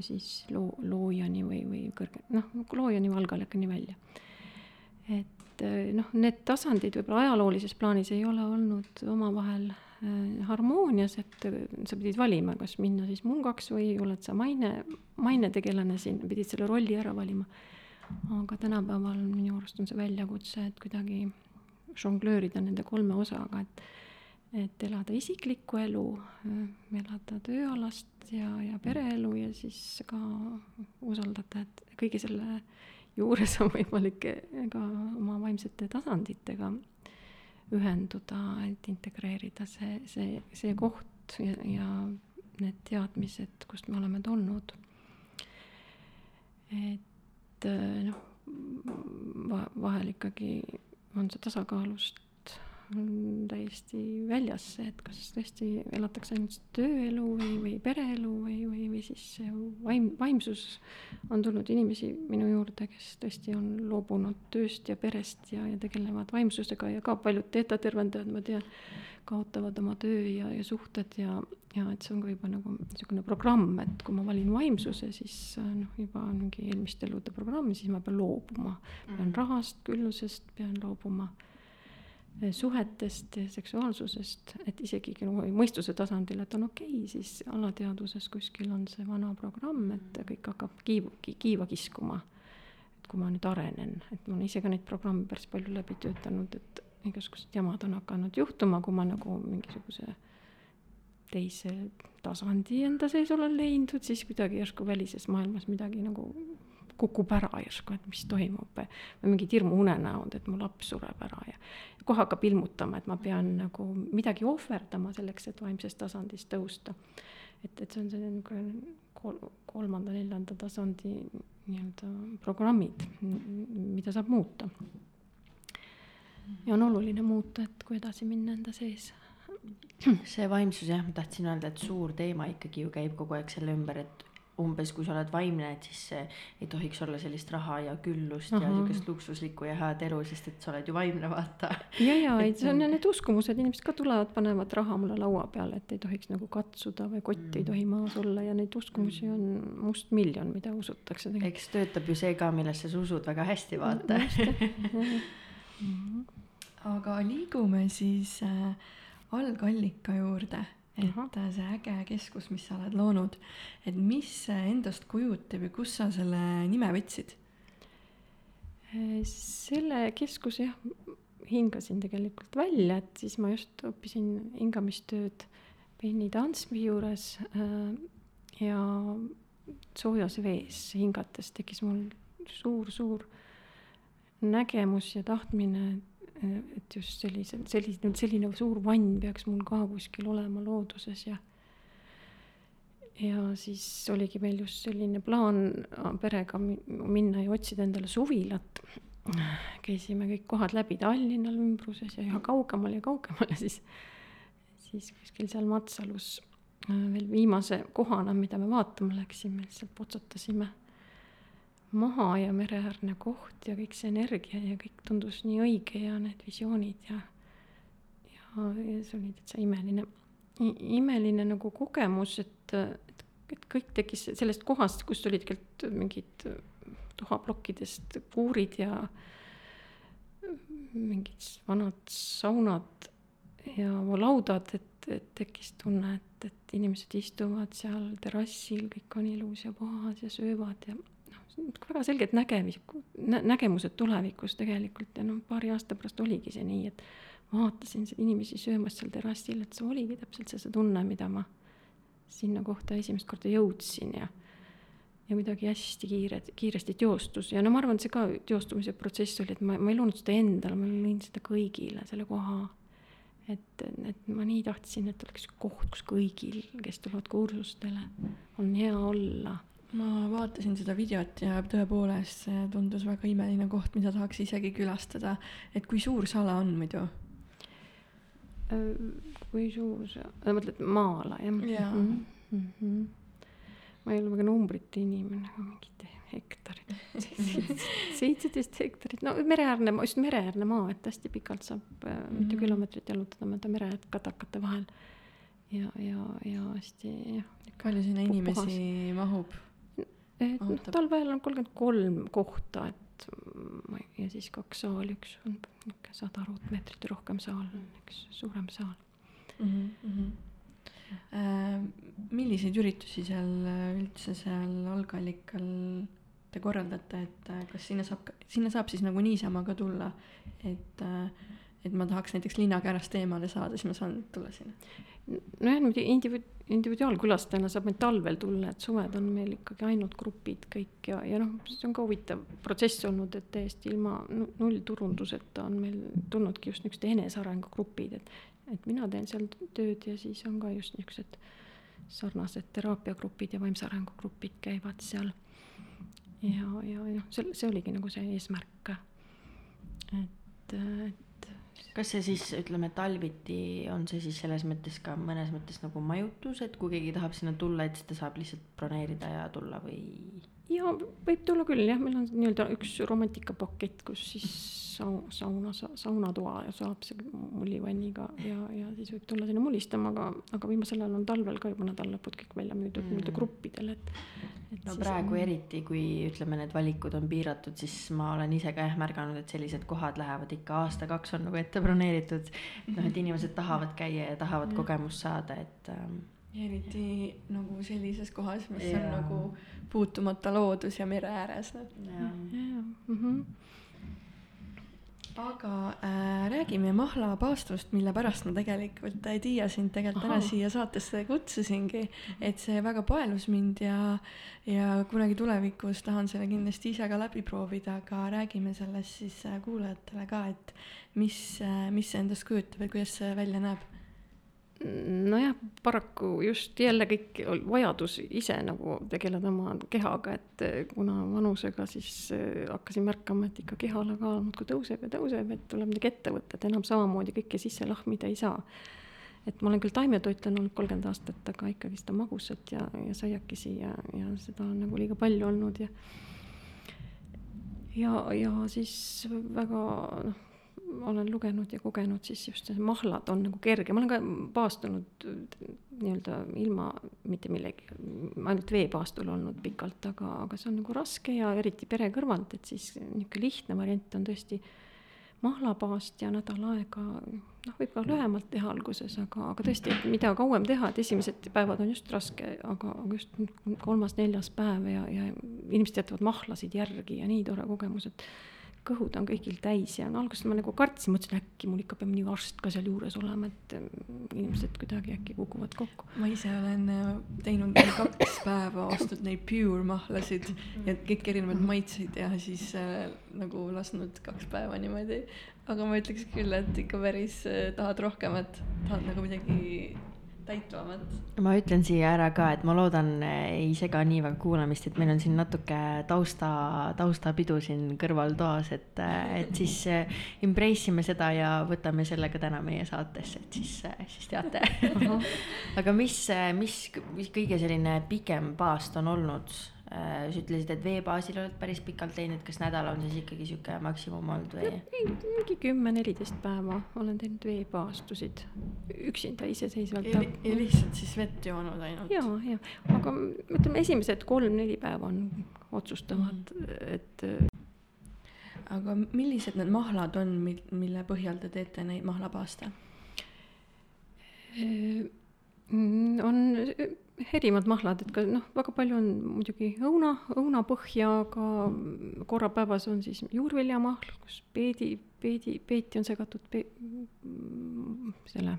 Speaker 4: siis loo, loojani või, või kõrge, noh, loojani või algaljakani välja. et noh, need tasandid võib-olla ajaloolises plaanis ei ole olnud omavahel äh, harmoonias, et sa pidid valima, kas minna siis mungaks või oled sa maine, mainetegelane siin, pidid selle rolli ära valima. Aga tänapäeval minu arust on see väljakutse, et kuidagi žonglöörida nende kolme osaga, et et elada isiklikku elu, elada tööalast ja, ja pereelu ja siis ka usaldada, et kõige selle juures on võimalik ka oma vaimsete tasanditega ühenduda, et integreerida see, see, see koht ja, ja need teadmised, kust me oleme tulnud. et noh, va-, vahel ikkagi on see tasakaalust täiesti väljas see, et kas tõesti elatakse ainult tööelu või, või pereelu või, või, või siis see vaim, vaimsus. On tulnud inimesi minu juurde, kes tõesti on loobunud tööst ja perest ja, ja tegelevad vaimsusega ja ka paljud teetatervendajad, ma tean, kaotavad oma töö ja, ja suhted ja, ja et see on ka juba nagu niisugune programm, et kui ma valin vaimsuse, siis noh, juba on mingi eelmiste elude programm, siis ma pean loobuma, pean rahast, küllusest, pean loobuma suhetest ja seksuaalsusest, et isegi nagu mõistuse tasandil, et on okei okay,, siis alateadvuses kuskil on see vana programm, et kõik hakkab kiivu, kiiva kiskuma. et kui ma nüüd arenen, et ma olen ise ka neid programme päris palju läbi töötanud, et igasugused jamad on hakanud juhtuma, kui ma nagu mingisuguse teise tasandi enda sees olen leidnud, siis kuidagi järsku välises maailmas midagi nagu kukub ära järsku, et mis toimub või mingid hirmuunenäod, et mu laps sureb ära ja kohe hakkab ilmutama, et ma pean nagu midagi ohverdama selleks, et vaimsest tasandist tõusta. et, et see on selline niisugune kol-, kolmanda-neljanda tasandi nii-öelda programmid, mida saab muuta. ja on oluline muuta, et kui edasi minna enda sees
Speaker 3: see vaimsus jah, ma tahtsin öelda, et suur teema ikkagi ju käib kogu aeg selle ümber, et umbes kui sa oled vaimne, et siis ei tohiks olla sellist raha ja küllust Aha. ja sihukest luksuslikku ja head elu, sest et sa oled ju vaimne, vaata.
Speaker 4: ja, ja, et see on need uskumused, inimesed ka tulevad, panevad raha mulle laua peale, et ei tohiks nagu katsuda või kott mm. ei tohi maas olla ja neid uskumusi on mustmiljon, mida usutakse
Speaker 3: eks töötab ju see ka, millesse sa usud väga hästi, vaata
Speaker 2: aga liigume siis äh, algallika juurde et Aha. see äge keskus, mis sa oled loonud, et mis see endast kujutab ja kust sa selle nime võtsid?
Speaker 4: selle keskuse jah, hingasin tegelikult välja, et siis ma just õppisin hingamistööd Benny Tansmi juures äh, ja soojas vees hingates tekkis mul suur-suur nägemus ja tahtmine et just sellise, sellise, selline suur vann peaks mul ka kuskil olema looduses ja ja siis oligi meil just selline plaan perega minna ja otsida endale suvilat. käisime kõik kohad läbi Tallinnal ümbruses ja üha kaugemal ja kaugemal ja siis, siis kuskil seal Matsalus äh, veel viimase kohana, mida me vaatama läksime, lihtsalt potsatasime maha ja mereäärne koht ja kõik see energia ja kõik tundus nii õige ja need visioonid ja ja, ja see oli täitsa imeline, imeline nagu kogemus, et, et, et kõik tekkis sellest kohast, kus olid tegelikult mingid tuhaplokkidest kuurid ja mingid vanad saunad ja laudad, et, et tekkis tunne, et, et inimesed istuvad seal terrassil, kõik on ilus ja puhas ja söövad ja väga selged nägemis, nägemused tulevikus tegelikult ja noh, paari aasta pärast oligi see nii, et vaatasin inimesi söömas seal terrassil, et see oligi täpselt see, see tunne, mida ma sinna kohta esimest korda jõudsin ja ja midagi hästi kiire, kiiresti teostus ja no ma arvan, et see ka teostumise protsess oli, et ma, ma ei loonud seda endale, ma lõin seda kõigile, selle koha. et, et ma nii tahtsin, et oleks koht, kus kõigil, kes tulevad kursustele, on hea olla
Speaker 2: ma vaatasin seda videot ja tõepoolest see tundus väga imeline koht, mida tahaks isegi külastada. et kui suur Sala on muidu?
Speaker 4: Äh, kui suur see, mõtled maala jah
Speaker 2: Jaa.
Speaker 4: mm? -hmm. ma ei ole väga numbrite inimene, aga mingid hektarid, seitseteist hektarit, no mereäärne, just mereäärne maa, et hästi pikalt saab mm -hmm. mitu
Speaker 2: Mhm.
Speaker 4: kilomeetrit jalutada mööda mere katakate vahel. ja, ja, ja hästi jah.
Speaker 2: palju sinna inimesi mahub?
Speaker 4: Et noh, talvel on kolmkümmend kolm kohta, et ma ei- ja siis kaks saali, üks on niisugune sada ruutmeetrit ja rohkem saal, üks suurem saal.
Speaker 2: mm. -hmm. Äh, milliseid üritusi seal äh, üldse seal algallikal te korraldate, et äh, kas sinna saab, sinna saab siis nagu niisama ka tulla, et äh, et ma tahaks näiteks linnakäärast eemale saada, siis ma saan tulla sinna.
Speaker 4: nojah, niimoodi individu-, individuaalkülastajana saab meil talvel tulla, et suved on meil ikkagi ainult grupid kõik ja, ja noh, see on ka huvitav protsess olnud, et täiesti ilma nu- nullturunduseta on meil tulnudki just niisugused enesearengu grupid, et et mina teen seal tööd ja siis on ka just niisugused sarnased teraapiagrupid ja vaimse arengu grupid käivad seal. ja, ja noh, see, see oligi nagu see eesmärk. et, et
Speaker 3: kas see siis ütleme talviti on see siis selles mõttes ka mõnes mõttes nagu majutus, et kui keegi tahab sinna tulla, et siis ta saab lihtsalt broneerida ja tulla või?
Speaker 4: Ja võib tulla küll jah, meil on nii-öelda üks romantikapakett, kus siis sau-, sauna, saunatoa ja saab see mullivanniga ja, ja siis võib tulla sinna mulistama, aga, aga viimasel ajal on talvel ka juba nädalalõpud kõik välja müüdud mm. nii-öelda gruppidele, et, et.
Speaker 3: no praegu on... eriti, kui ütleme, need valikud on piiratud, siis ma olen ise ka jah märganud, et sellised kohad lähevad ikka aasta-kaks on nagu ette broneeritud. noh, et inimesed tahavad käia ja tahavad
Speaker 2: Mm.
Speaker 3: kogemust saada, et ähm,
Speaker 2: eriti nagu sellises kohas, mis
Speaker 3: Jaa.
Speaker 2: on nagu puutumata loodus ja mere ääres, noh.
Speaker 4: jaa, mhm.
Speaker 2: aga äh, räägime mahlapaastust, mille pärast ma tegelikult äh, Tiia sind tegelikult täna siia saatesse kutsusingi, et see väga paelus mind ja, ja kunagi tulevikus tahan selle kindlasti ise ka läbi proovida, aga räägime sellest siis äh, kuulajatele ka, et mis, mis see endast kujutab ja kuidas see välja näeb.
Speaker 4: Nojah, paraku just jälle kõik vajadus ise nagu tegeleda oma kehaga, et eh, kuna vanusega siis eh, hakkasin märkama, et ikka kehalakaal muudkui tõuseb ja tõuseb, et tuleb midagi ette võtta, et enam samamoodi kõike sisse lahmida ei saa. et ma olen küll taimetoitlane olnud kolmkümmend aastat, aga ikkagi seda magusat ja, ja saiakesi ja, ja seda on nagu liiga palju olnud ja ja, ja siis väga noh, olen lugenud ja kogenud siis just see mahlad on nagu kerge, ma olen ka paastunud nii-öelda ilma mitte millegi, ainult veepaastul olnud pikalt, aga, aga see on nagu raske ja eriti pere kõrvalt, et siis niisugune lihtne variant on tõesti mahlapaast ja nädal aega, noh, võib ka lühemalt teha alguses, aga, aga tõesti, et mida kauem teha, et esimesed päevad on just raske, aga, aga just kolmas-neljas päev ja, ja inimesed jätavad mahlasid järgi ja nii tore kogemus, et kõhud on kõigil täis ja no alguses ma nagu kartsin, mõtlesin äkki mul ikka peab mõni arst ka sealjuures olema, et inimesed kuidagi äkki kukuvad kokku.
Speaker 2: ma ise olen äh, teinud kaks päeva, ostnud neid pure mahlasid ja kõik erinevad maitseid ja siis äh, nagu lasknud kaks päeva niimoodi. aga ma ütleks küll, et ikka päris äh, tahad rohkemat, tahad nagu midagi täitvamat.
Speaker 3: ma ütlen siia ära ka, et ma loodan, eh, ei sega nii väga kuulamist, et meil on siin natuke tausta, taustapidu siin kõrvaltoas, et, eh, et siis eh, embrace ime seda ja võtame selle ka täna meie saatesse, et siis, siis teate. aga mis, mis, mis kõige selline pikem paast on olnud? Sa ütlesid, et veebaasil oled päris pikalt teinud, kas nädal on siis ikkagi sihuke maksimum olnud või?
Speaker 4: mingi kümme-neliteist päeva olen teinud veepaastusid üksinda iseseisvalt.
Speaker 2: ja, lihtsalt siis vett joonud ainult?
Speaker 4: ja, ja, aga ütleme, esimesed kolm-neli päeva on otsustavad mm, -hmm. et
Speaker 2: aga millised need mahlad on, mille põhjal te teete neid mahlapaaste?
Speaker 4: Äh, on erimad mahlad, et ka noh, väga palju on muidugi õuna, õunapõhja, aga korra päevas on siis juurviljamahl, kus peedi, peedi, peeti on segatud pe, selle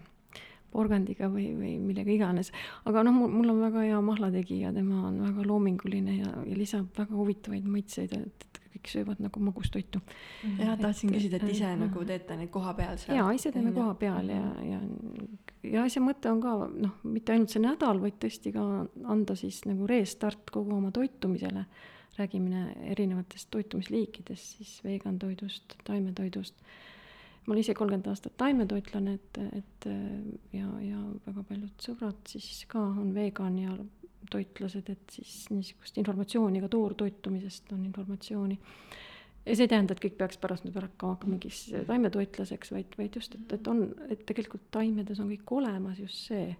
Speaker 4: porgandiga või, või millega iganes. aga noh, mul on väga hea mahlategija, tema on väga loominguline ja, ja lisab väga huvitavaid maitseid, et kõik söövad nagu magustoitu.
Speaker 2: jah, tahtsin küsida, et ise et, nagu teete neid koha peal seal?
Speaker 4: jaa, ise teeme koha peal ja, ja ja asja mõte on ka noh, mitte ainult see nädal, vaid tõesti ka anda siis nagu restart kogu oma toitumisele. räägime erinevatest toitumisliikidest, siis vegan toidust, taimetoidust. ma olen ise kolmkümmend aastat taimetoitlane, et, et ja, ja väga paljud sõbrad siis ka on vegan ja toitlased, et siis niisugust informatsiooni ka toortoitumisest on informatsiooni. Ja see ei tähenda, et kõik peaks pärast nüüd hakkama mingiks taimetoitlaseks, vaid, vaid just, et, et on, et tegelikult taimedes on kõik olemas, just see,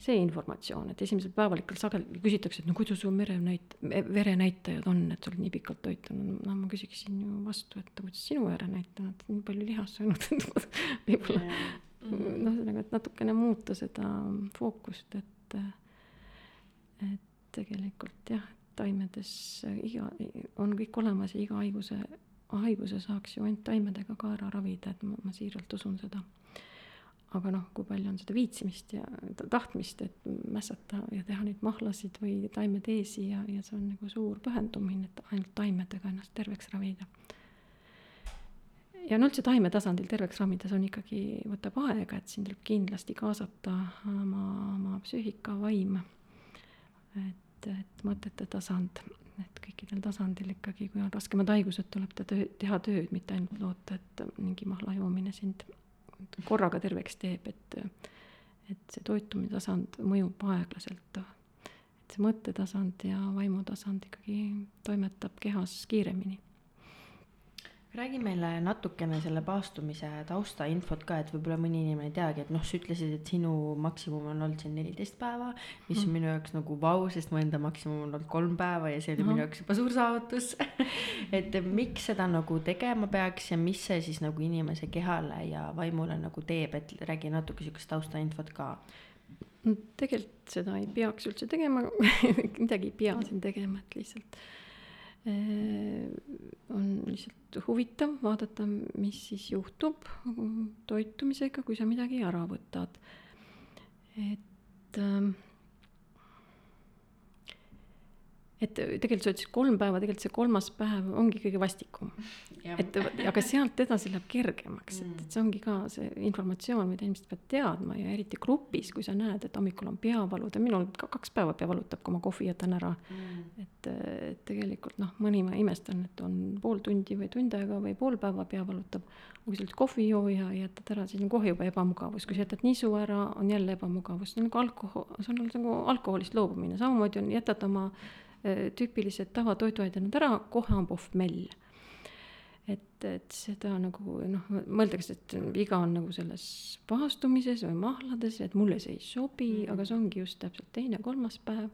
Speaker 4: see informatsioon, et esimesel päeval ikka sageli küsitakse, et no kuidas su merenäit-, verenäitajad on, et sa oled nii pikalt toitunud, no ma küsiksin ju vastu, et kuidas sinu verenäitaja on, et nii palju lihast söönud, et võib-olla noh, ühesõnaga, et natukene muuta seda fookust, et, et tegelikult jah, taimedes iga, on kõik olemas ja iga haiguse, haiguse saaks ju ainult taimedega ka ära ravida, et ma, ma siiralt usun seda. aga noh, kui palju on seda viitsimist ja tahtmist, et mässata ja teha neid mahlasid või taimeteesi ja, ja see on nagu suur pühendumine, et ainult taimedega ennast terveks ravida ja no üldse taime tasandil terveks ravida, see on ikkagi, võtab aega, et siin tuleb kindlasti kaasata oma, oma psüühika, vaim. Et et, et mõtete tasand, et kõikidel tasandil ikkagi, kui on raskemad haigused, tuleb ta töö, teha tööd, mitte ainult loota, et mingi mahla joomine sind korraga terveks teeb, et et see toitumine tasand mõjub aeglaselt. et see mõttetasand ja vaimutasand ikkagi toimetab kehas kiiremini
Speaker 3: räägi meile natukene selle paastumise taustainfot ka, et võib-olla mõni inimene ei teagi, et noh, sa ütlesid, et sinu maksimum on olnud siin neliteist päeva, mis on mm. minu jaoks nagu vau, sest mu enda maksimum on olnud kolm päeva ja see oli mm. minu jaoks juba suur saavutus et miks seda nagu tegema peaks ja mis see siis nagu inimese kehale ja vaimule nagu teeb, et räägi natuke sihukest taustainfot ka
Speaker 4: tegelikult seda ei peaks üldse tegema midagi ei pea siin tegema, et lihtsalt on lihtsalt huvitav vaadata, mis siis juhtub toitumisega, kui sa midagi ära võtad. et ähm, et tegelikult sa ütlesid kolm päeva, tegelikult see kolmas päev ongi kõige vastikum. et aga sealt edasi läheb kergemaks, et, et see ongi ka see informatsioon, mida inimesed peavad teadma ja eriti grupis, kui sa näed, et hommikul on peavalud ja minul ka kaks päeva pea valutab, kui ma kohvi jätan ära. Mm.. et, et tegelikult noh, mõni ma imestan, et on pool tundi või tund aega või pool päeva pea valutab. kui sa oled kohvijooja ja jätad ära, siis on kohe juba ebamugavus, kui sa jätad nisu ära, on jälle ebamugavus, see on nagu alkohol, see on nagu alkoholist loobumine, samamoodi on, jätad oma tüüpilised tavatoiduained ära, kohe on pohmell. et, et seda nagu noh, mõeldakse, et viga on nagu selles pahastumises või mahlades, et mulle see ei sobi mm, -hmm. aga see ongi just täpselt teine, kolmas päev.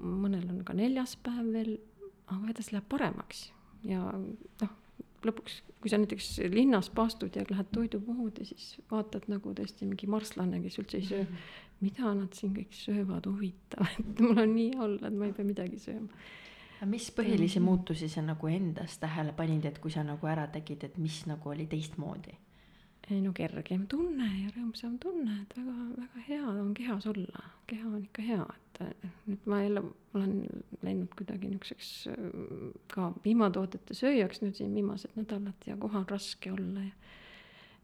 Speaker 4: mõnel on ka neljas päev veel, aga edasi läheb paremaks ja noh, lõpuks, kui sa näiteks linnas paastud ja lähed toidupoodi, siis vaatad nagu tõesti mingi marslane, kes üldse ei söö mida nad siin kõik söövad, huvitav, et mul on nii olla, et ma ei pea midagi sööma.
Speaker 3: aga mis põhilisi mm. muutusi sa nagu endas tähele panid, et kui sa nagu ära tegid, et mis nagu oli teistmoodi?
Speaker 4: ei no kergem tunne ja rõõmsam tunne, et väga, väga hea on kehas olla, keha on ikka hea, et nüüd ma jälle olen läinud kuidagi niisuguseks ka piimatoodete sööjaks nüüd siin viimased nädalad ja kohe on raske olla ja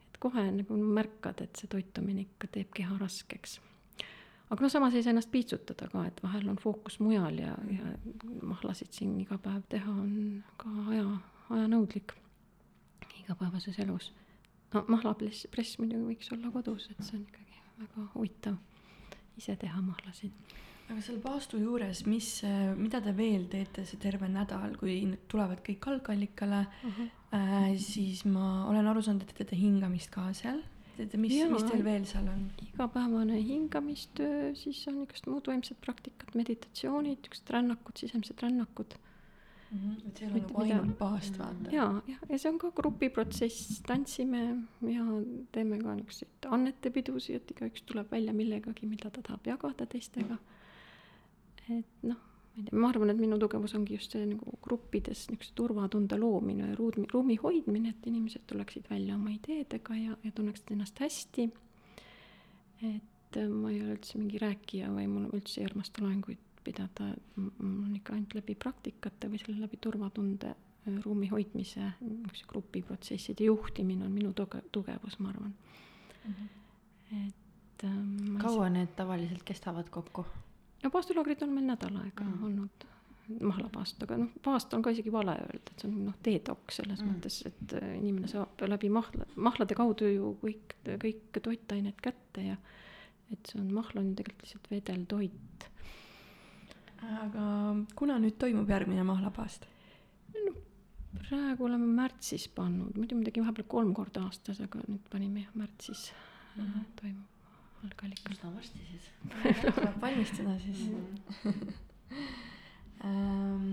Speaker 4: et kohe nagu märkad, et see toitumine ikka teeb keha raskeks aga noh, samas ei saa ennast piitsutada ka, et vahel on fookus mujal ja, ja mahlasid siin iga päev teha on ka aja, ajanõudlik igapäevases elus. no mahlapress, press muidugi võiks olla kodus, et see on ikkagi väga huvitav ise teha mahlasid.
Speaker 2: Aga selle paastu juures, mis, mida te veel teete see terve nädal, kui tulevad kõik algallikale uh, -huh. äh, siis ma olen aru saanud, et te teete hingamist ka seal et mis, mis teil veel seal on?
Speaker 4: igapäevane hingamistöö, siis on niisugused muud vaimsed praktikad, meditatsioonid, niisugused rännakud, sisemised rännakud
Speaker 2: mm. -hmm. et seal on nagu ainult paast vaata.
Speaker 4: ja, ja, ja see on ka grupiprotsess, tantsime ja teeme ka niisuguseid annetepidusid, et igaüks tuleb välja millegagi, mida ta tahab jagada teistega. Et noh, ma ei tea, ma arvan, et minu tugevus ongi just see nagu gruppides niisuguse turvatunde loomine ja ruumi, ruumi hoidmine, et inimesed tuleksid välja oma ideedega ja, ja tunneksid ennast hästi. et äh, ma ei ole üldse mingi rääkija või mul üldse ei armasta loenguid pidada, mul on ikka ainult läbi praktikate või selle läbi turvatunde äh, ruumi hoidmise, niisuguse grupiprotsesside juhtimine on minu tuge-, tugevus, ma arvan mm. -hmm. et ähm,
Speaker 3: kaua need tavaliselt kestavad kokku?
Speaker 4: No paastulaagrid on meil nädal aega mm. olnud mahlapaast, aga noh, paast on ka isegi vale öelda, et see on noh, detoks selles mm. mõttes, et äh, inimene saab läbi mahla, mahlade kaudu ju kõik, kõik toitained kätte ja et see on, mahl on ju tegelikult lihtsalt vedeltoit.
Speaker 2: aga kuna nüüd toimub järgmine mahlapaast?
Speaker 4: no praegu oleme märtsis pannud, muidu me tegime vahepeal kolm korda aastas, aga nüüd panime jah, märtsis mm -hmm. toimub algallikal.
Speaker 3: üsna varsti siis
Speaker 2: tuleb valmistada siis ähm,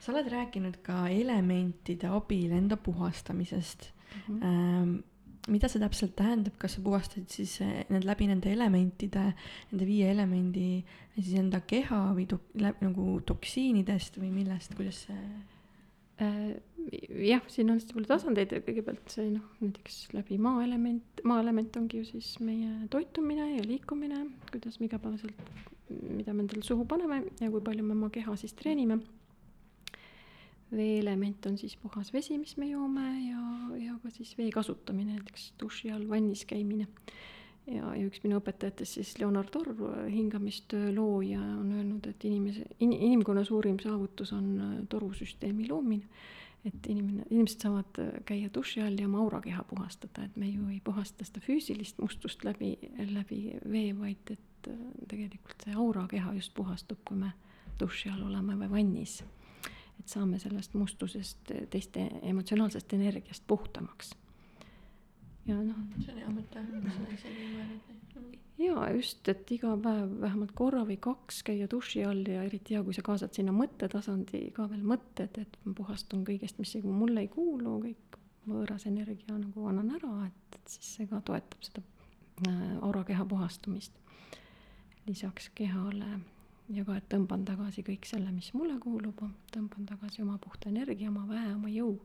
Speaker 2: sa oled rääkinud ka elementide abil enda puhastamisest mm. -hmm. Ähm, mida see täpselt tähendab, kas sa puhastad siis eh, need läbi nende elementide, nende viie elemendi siis enda keha või to, läbi, nagu toksiinidest või millest, kuidas see
Speaker 4: Äh, jah, siin on hästi palju tasandeid, kõigepealt see noh, näiteks läbi maaelement, maaelement ongi ju siis meie toitumine ja liikumine, kuidas me igapäevaselt, mida me endale suhu paneme ja kui palju me oma keha siis treenime. veeelement on siis puhas vesi, mis me joome ja, ja ka siis vee kasutamine, näiteks duši all, vannis käimine ja, ja üks minu õpetajatest siis Leonard Orv, hingamistöö looja, on öelnud, et inimese in,, inimkonna suurim saavutus on äh, torusüsteemi loomine. et inimene, inimesed saavad äh, käia duši all ja oma aurakeha puhastada, et me ju ei puhasta seda füüsilist mustust läbi, läbi vee, vaid et äh, tegelikult see aurakeha just puhastub, kui me duši all oleme või vannis. et saame sellest mustusest, teiste emotsionaalsest energiast puhtamaks ja noh.
Speaker 2: see on hea mõte, ma seda isegi ei mõelnud.
Speaker 4: ja just, et iga päev vähemalt korra või kaks käia duši all ja eriti hea, kui sa kaasad sinna mõttetasandi ka veel mõtted, et ma puhastun kõigest, mis mulle ei kuulu, kõik võõras energia nagu annan ära, et, et siis see ka toetab seda äh, aurakeha puhastumist. lisaks kehale ja ka, et tõmban tagasi kõik selle, mis mulle kuulub, tõmban tagasi oma puhta energia, oma väe, oma jõu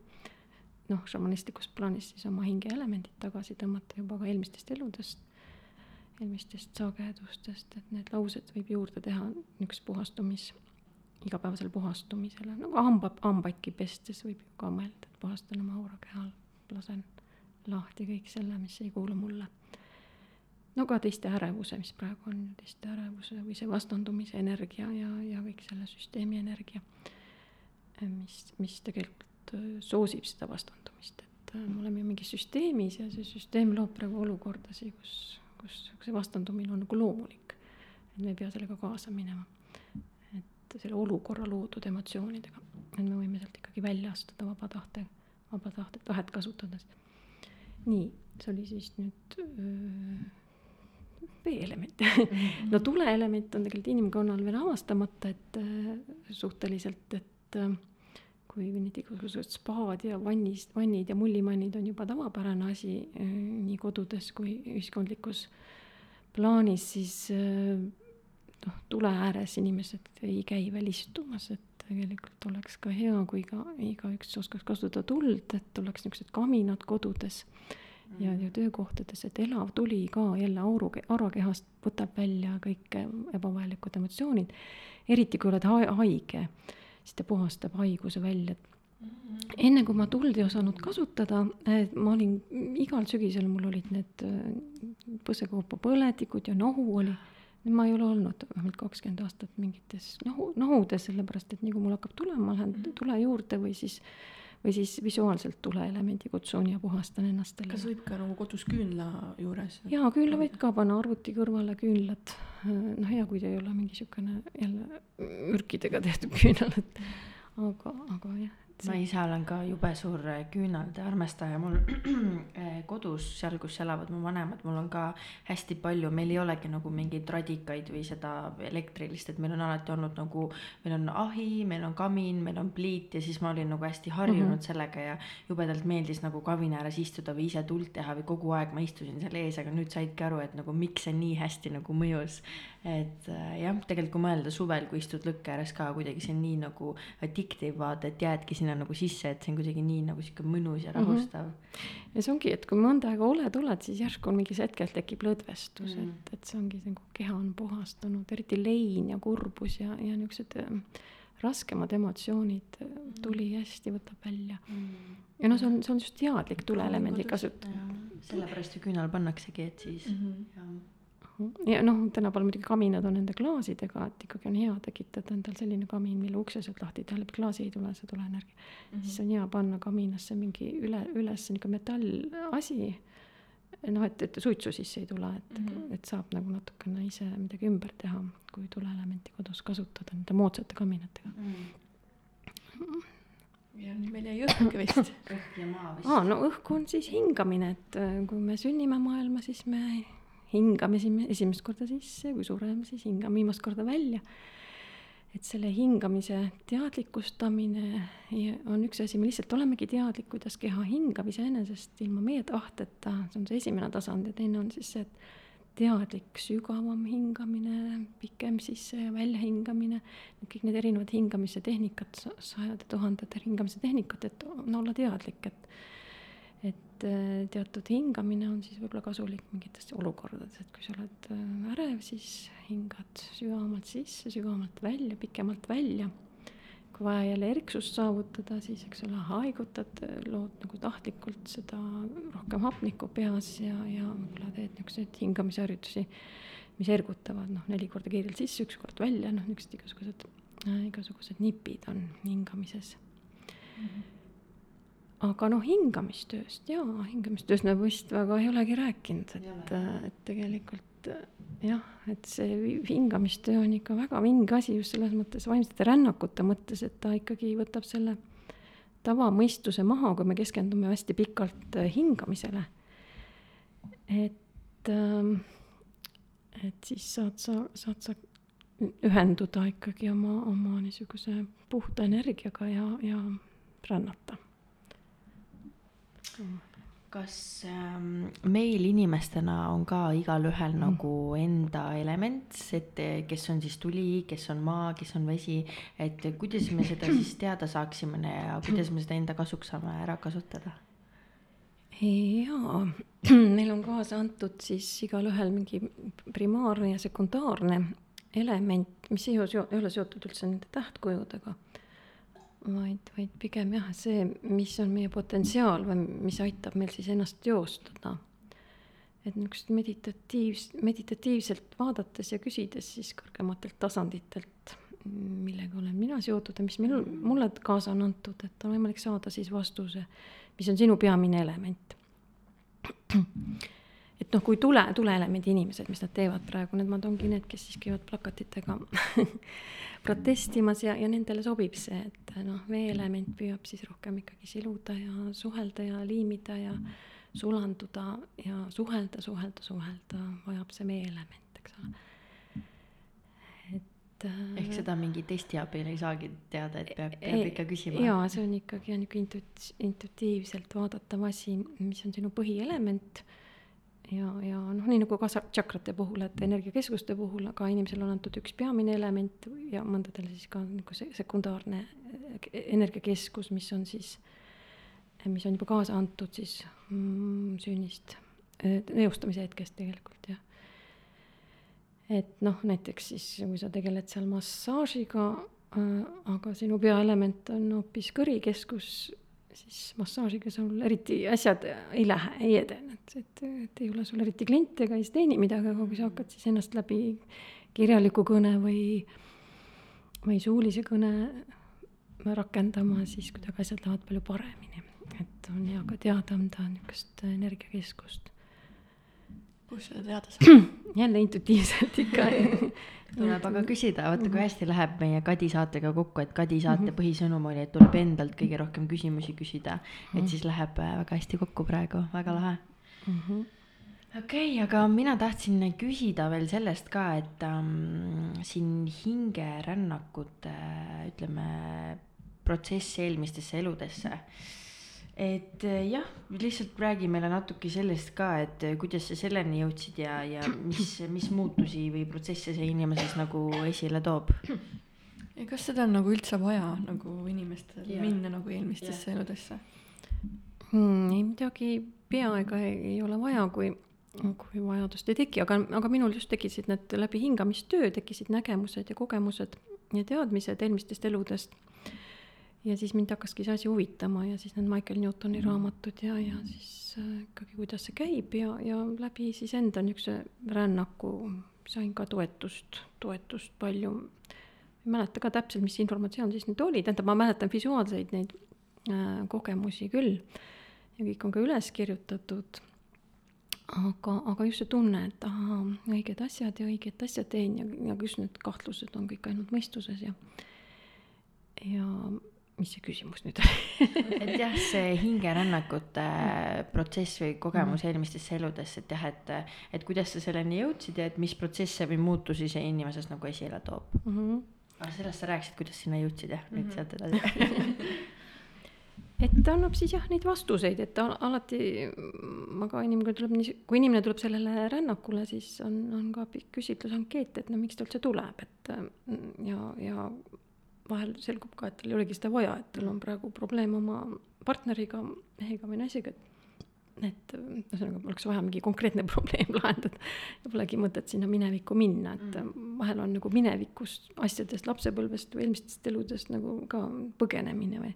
Speaker 4: noh, šamanistlikus plaanis siis oma hingeelemendid tagasi tõmmata juba ka eelmistest eludest, eelmistest sagedustest, et need laused võib juurde teha niisugust puhastumis, igapäevasele puhastumisele, nagu hamba, hambaidki pestes võib ju ka mõelda, et puhastan oma aurakehal, lasen lahti kõik selle, mis ei kuulu mulle. no ka teiste ärevuse, mis praegu on, teiste ärevuse või see vastandumise energia ja, ja kõik selle süsteemi energia, mis, mis tegelikult soosib seda vastandumist, et äh, me oleme ju mingis süsteemis ja see süsteem loob praegu olukordasid, kus, kus see vastandumine on nagu loomulik. et me ei pea sellega kaasa minema. et selle olukorra loodud emotsioonidega, et me võime sealt ikkagi välja astuda vaba tahte, vaba tahte, tahet kasutades. nii, see oli siis nüüd öö, veeelement no tuleelement on tegelikult inimkonnal veel avastamata, et äh, suhteliselt, et äh, kui need igasugused spaad ja vannis, vannid ja mullimannid on juba tavapärane asi eh, nii kodudes kui ühiskondlikus plaanis, siis eh, noh, tule ääres inimesed ei käi veel istumas, et tegelikult oleks ka hea, kui ka igaüks oskaks kasutada tuld, et oleks niisugused kaminad kodudes ja, ja töökohtades, et elav tuli ka jälle auru, aurakehast võtab välja kõik ebavajalikud emotsioonid, eriti kui oled haige siis ta puhastab haiguse välja. enne kui ma tuld ei osanud kasutada, ma olin, igal sügisel mul olid need äh, põsekoopa põletikud ja nohu oli. ma ei ole olnud vähemalt kakskümmend aastat mingites nohu, nohudes, sellepärast et nii kui mul hakkab tulema, ma lähen tule juurde või siis või siis visuaalselt tuleelemendi kutsun ja puhastan ennast selle.
Speaker 2: kas võib ka nagu kodus küünla juures?
Speaker 4: jaa, küünla võid ka panna arvuti kõrvale, küünlad. noh, hea, kui ta ei ole mingi niisugune jälle mürkidega tehtud küünal, et aga, aga jah,
Speaker 3: ma ise olen ka jube suur äh, küünalde armastaja, mul äh, kodus, seal, kus elavad mu vanemad, mul on ka hästi palju, meil ei olegi nagu mingeid radikaid või seda elektrilist, et meil on alati olnud nagu, meil on ahi, meil on kamin, meil on pliit ja siis ma olin nagu hästi harjunud mm -hmm. sellega ja jubedalt meeldis nagu kavina ääres istuda või ise tuld teha või kogu aeg ma istusin seal ees, aga nüüd saidki aru, et nagu miks see nii hästi nagu mõjus et äh, jah, tegelikult kui mõelda suvel, kui istud lõkke ääres ka kuidagi see on nii nagu addictive vaata, et jäädki sinna nagu sisse, et see on kuidagi nii nagu sihuke mõnus ja rahustav mm.
Speaker 4: -hmm. ja see ongi, et kui mõnda aega oled, oled, siis järsku mingis hetkel tekib lõdvestus mm, -hmm. et, et see ongi nagu keha on puhastunud, eriti lein ja kurbus ja, ja niisugused äh, raskemad emotsioonid äh, tuli hästi võtab välja mm.. ja noh, see on, see on just teadlik tuleelemendi kasutamine.
Speaker 3: sellepärast ju küünal pannaksegi, et siis mm -hmm.
Speaker 4: ja noh, tänapäeval muidugi kaminad on nende klaasidega, et ikkagi on hea tekitada endal selline kamin, mille ukse sealt lahti teha, läbi klaasi ei tule see tuleenergia mm. -hmm. siis on hea panna kaminasse mingi üle, üles niisugune metallasi noh, et, et suitsu sisse ei tule, et mm, -hmm. et saab nagu natukene ise midagi ümber teha, kui tuleelementi kodus kasutada nende moodsate kaminatega mm.
Speaker 2: -hmm. ja nüüd meil jäi õhk vist.
Speaker 3: õhk ja maa vist.
Speaker 4: aa, no õhk on siis hingamine, et äh, kui me sünnime maailma, siis me hingame siin esimest korda sisse, kui sureme, siis hingame viimast korda välja. Et selle hingamise teadlikustamine on üks asi, me lihtsalt olemegi teadlik, kuidas keha hingab iseenesest ilma meie tahteta, see on see esimene tasand ja teine on siis see, et teadlik sügavam hingamine, pikem sisse- ja väljahingamine, kõik need erinevad hingamise tehnikad, sajad ja tuhanded hingamise tehnikad, et on olla teadlik, et et äh, teatud hingamine on siis võib-olla kasulik mingites olukordades, et kui sa oled äh, ärev, siis hingad sügavamalt sisse, sügavamalt välja, pikemalt välja. kui vaja jälle erksust saavutada, siis eks ole, haigutad, lood nagu tahtlikult seda rohkem hapnikku peas ja, ja võib-olla teed niisuguseid hingamisharjutusi, mis ergutavad, noh, neli korda kiirelt sisse, üks kord välja, noh, niisugused igasugused äh,, igasugused nipid on hingamises mm. -hmm aga noh, hingamistööst jaa, hingamistööst me vist väga ei olegi rääkinud, et, et tegelikult jah, et see hingamistöö on ikka väga vinge asi just selles mõttes, vaimsete rännakute mõttes, et ta ikkagi võtab selle tavamõistuse maha, kui me keskendume hästi pikalt äh, hingamisele. et, ähm, et siis saad sa, saad sa ühenduda ikkagi oma, oma niisuguse puhta energiaga ja, ja rännata
Speaker 3: kas ähm, meil inimestena on ka igalühel mm. nagu enda element, et kes on siis tuli, kes on maa, kes on vesi, et kuidas me seda siis teada saaksime ja kuidas me seda enda kasuks saame ära kasutada?
Speaker 4: jaa, meil on kaasa antud siis igalühel mingi primaarne ja sekundaarne element, mis ei ole seotud üldse nende tähtkujudega vaid, vaid pigem jah, see, mis on meie potentsiaal või mis aitab meil siis ennast teostada. et niisugust meditatiivs-, meditatiivselt vaadates ja küsides siis kõrgematelt tasanditelt, millega olen mina seotud ja mis minul, mulle kaasa on antud, et on võimalik saada siis vastuse, mis on sinu peamine element. Et noh, kui tule, tuleelemendi inimesed, mis nad teevad praegu, nemad ongi need, kes siis käivad plakatitega protestimas ja, ja nendele sobib see, et noh, veeelement püüab siis rohkem ikkagi siluda ja suhelda ja liimida ja sulanduda ja suhelda, suhelda, suhelda, vajab see veeelement, eks ole. et
Speaker 3: ehk seda mingi testi abil ei saagi teada, et peab, peab ikka küsima?
Speaker 4: jaa, see on ikkagi on niisugune intuit-, intuitiivselt vaadatav asi, mis on sinu põhielement ja, ja noh, nii nagu ka tšakrate puhul, et energiakeskuste puhul, aga inimesel on antud üks peamine element ja mõndadele siis ka nagu see sekundaarne energiakeskus, mis on siis, mis on juba kaasa antud siis mm, sünnist, nõustamise hetkest tegelikult jah. et noh, näiteks siis, kui sa tegeled seal massaažiga äh,, aga sinu peaelement on hoopis kõrikeskus siis massaažiga sul eriti asjad ei lähe, ei edene, et, et, et ei ole sul eriti kliente ega ei teeni midagi, aga kui sa hakkad siis ennast läbi kirjaliku kõne või, või suulise kõne rakendama, siis kuidagi asjad lähevad palju paremini. et on hea ka teada anda niisugust energiakeskust
Speaker 2: kus seda teada saab?
Speaker 4: jälle intuitiivselt ikka
Speaker 3: tuleb aga küsida, vaata kui mhm. hästi läheb meie Kadi saatega kokku, et Kadi saate mm -hmm. põhisõnum oli, et tuleb endalt kõige rohkem küsimusi küsida mm. -hmm. et siis läheb äh, väga hästi kokku praegu, väga lahe mm. -hmm okei okay,, aga mina tahtsin küsida veel sellest ka, et ähm, siin hingerännakute ütleme, protsess eelmistesse eludesse et eh, jah, lihtsalt räägi meile natuke sellest ka, et eh, kuidas sa selleni jõudsid ja, ja mis, mis muutusi või protsesse see inimeses nagu esile toob?
Speaker 2: ja kas seda on nagu üldse vaja nagu inimestel
Speaker 3: Jaa.
Speaker 2: minna nagu eelmistesse eludesse?
Speaker 4: hmm, ei midagi peaaegu ei, ei ole vaja, kui, kui vajadust ei teki, aga, aga minul just tekkisid need läbi hingamistöö, tekkisid nägemused ja kogemused ja teadmised eelmistest eludest. Ja siis mind hakkaski see asi huvitama ja siis need Michael Newtoni raamatud ja, ja siis äh, ikkagi, kuidas see käib ja, ja läbi siis enda niisuguse rännaku sain ka toetust, toetust palju. ei mäleta ka täpselt, mis informatsioon siis nüüd oli, tähendab, ma mäletan visuaalseid neid äh, kogemusi küll ja kõik on ka üles kirjutatud. aga, aga just see tunne, et ahaa, õiged asjad ja õiget asja teen ja, ja just need kahtlused on kõik ainult mõistuses ja, ja mis see küsimus nüüd oli
Speaker 3: et jah, see hingerännakute protsess või kogemus eelmistesse eludesse, et jah, et, et kuidas sa selleni jõudsid ja et mis protsesse või muutusi see inimeses nagu esile toob.
Speaker 4: mm? -hmm.
Speaker 3: aga sellest sa rääkisid, kuidas sinna jõudsid jah, nüüd sealt edasi.
Speaker 4: et ta annab siis jah neid vastuseid, et ta alati, ma ka inimene tuleb nii, kui inimene tuleb sellele rännakule, siis on, on ka pikk küsitlusankeet, et no miks ta üldse tuleb, et ja, ja vahel selgub ka, et tal ei olegi seda vaja, et tal on praegu probleem oma partneriga, mehega või naisega, et et ühesõnaga oleks vaja mingi konkreetne probleem lahendada ja polegi mõtet sinna minevikku minna, et mm. vahel on nagu minevikust, asjadest, lapsepõlvest või eelmistest eludest nagu ka põgenemine või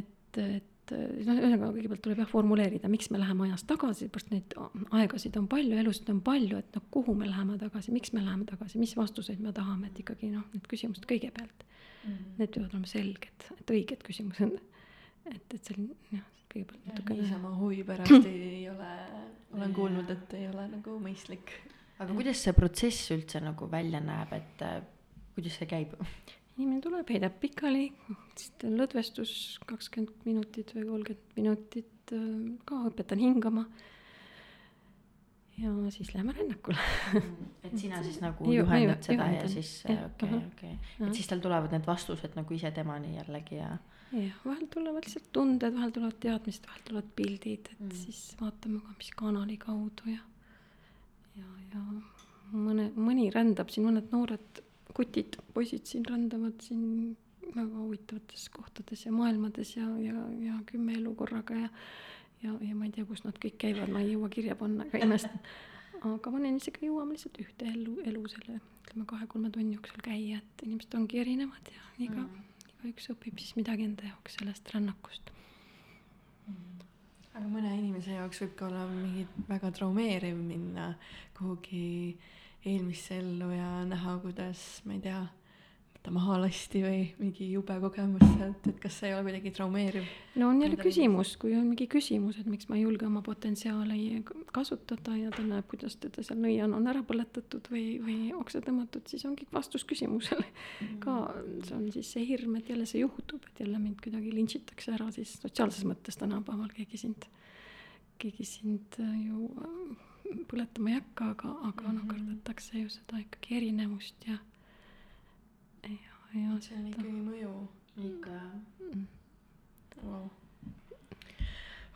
Speaker 4: et, et noh, ühesõnaga kõigepealt tuleb jah formuleerida, miks me läheme ajas tagasi, sellepärast neid aegasid on palju, elusid on palju, et noh, kuhu me läheme tagasi, miks me läheme tagasi, mis vastuseid me tahame, et ikkagi noh, need küsimused kõigepealt mm. -hmm. Need peavad olema selged, et õiged küsimused. et, et see on jah, kõigepealt
Speaker 2: natukene. niisama huvi pärast ei ole, olen kuulnud, et ei ole nagu mõistlik.
Speaker 3: aga kuidas see protsess üldse nagu välja näeb, et äh, kuidas see käib?
Speaker 4: Inimene tuleb, heidab pikali, siis on lõdvestus kakskümmend minutit või kolmkümmend minutit, ka õpetan hingama. ja siis läheme rännakule
Speaker 3: et sina siis nagu Ju, juhendad seda juhendan. ja siis okei, okei, et siis tal tulevad need vastused nagu ise temani jällegi ja.
Speaker 4: jah, vahel tulevad lihtsalt tunded, vahel tulevad teadmised, vahel tulevad pildid, et mm. siis vaatame ka, mis kanali kaudu ja, ja, ja mõne, mõni rändab siin, mõned noored kutid, poisid siin rändavad siin väga huvitavates kohtades ja maailmades ja, ja, ja kümme elu korraga ja ja, ja ma ei tea, kus nad kõik käivad, ma ei jõua kirja panna, aga imestan. aga mõne inimesega jõuame lihtsalt ühte elu, elu selle ütleme kahe-kolme tunni jooksul käia, et inimesed ongi erinevad ja iga mm., igaüks õpib siis midagi enda jaoks sellest rännakust
Speaker 2: mm. aga mõne inimese jaoks võib ka olla mingi väga traumeeriv minna kuhugi eelmisse ellu ja näha, kuidas, ma ei tea, ta maha lasti või mingi jube kogemus sealt, et kas see ei ole kuidagi traumeeriv?
Speaker 4: no on jälle küsimus, kui on mingi küsimus, et miks ma ei julge oma potentsiaali kasutada ja ta näeb, kuidas teda seal nõian on ära põletatud või, või oksa tõmmatud, siis ongi vastus küsimusele mm. ka see on siis see hirm, et jälle see juhtub, et jälle mind kuidagi lintšitakse ära siis sotsiaalses mõttes tänapäeval keegi sind, keegi sind ju põletama ei hakka, aga, aga mm -hmm. noh, kardetakse ju seda ikkagi erinevust ja ja, ja
Speaker 2: see on ikkagi mõju.
Speaker 3: ikka mm.
Speaker 2: wow.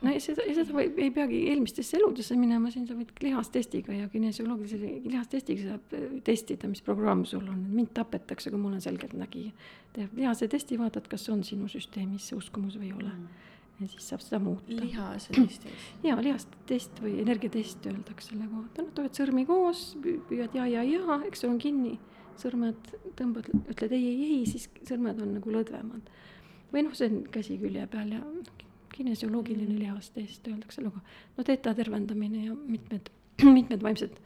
Speaker 4: no ja seda, ja seda võib, ei peagi eelmistesse eludesse minema, siin sa võid lihastestiga ja kinesioloogilise lihastestiga saab äh, testida, mis programm sul on, mind tapetakse, kui mul on selgeltnägija. teeb lihase testi, vaatad, kas on sinu süsteemis see uskumus või ei ole mm ja siis saab seda muuta.
Speaker 2: lihase testis?
Speaker 4: jaa, lihast test või energiatest öeldakse selle kohta, noh, hoiad sõrmi koos, püüad ja, ja, ja, eks sul on kinni, sõrmed tõmbad, ütled ei, ei, ei, siis sõrmed on nagu lõdvemad. või noh, see on käsi külje peal ja kinesioloogiline mm. lihastest öeldakse no teeta tervendamine ja mitmed, mitmed vaimsed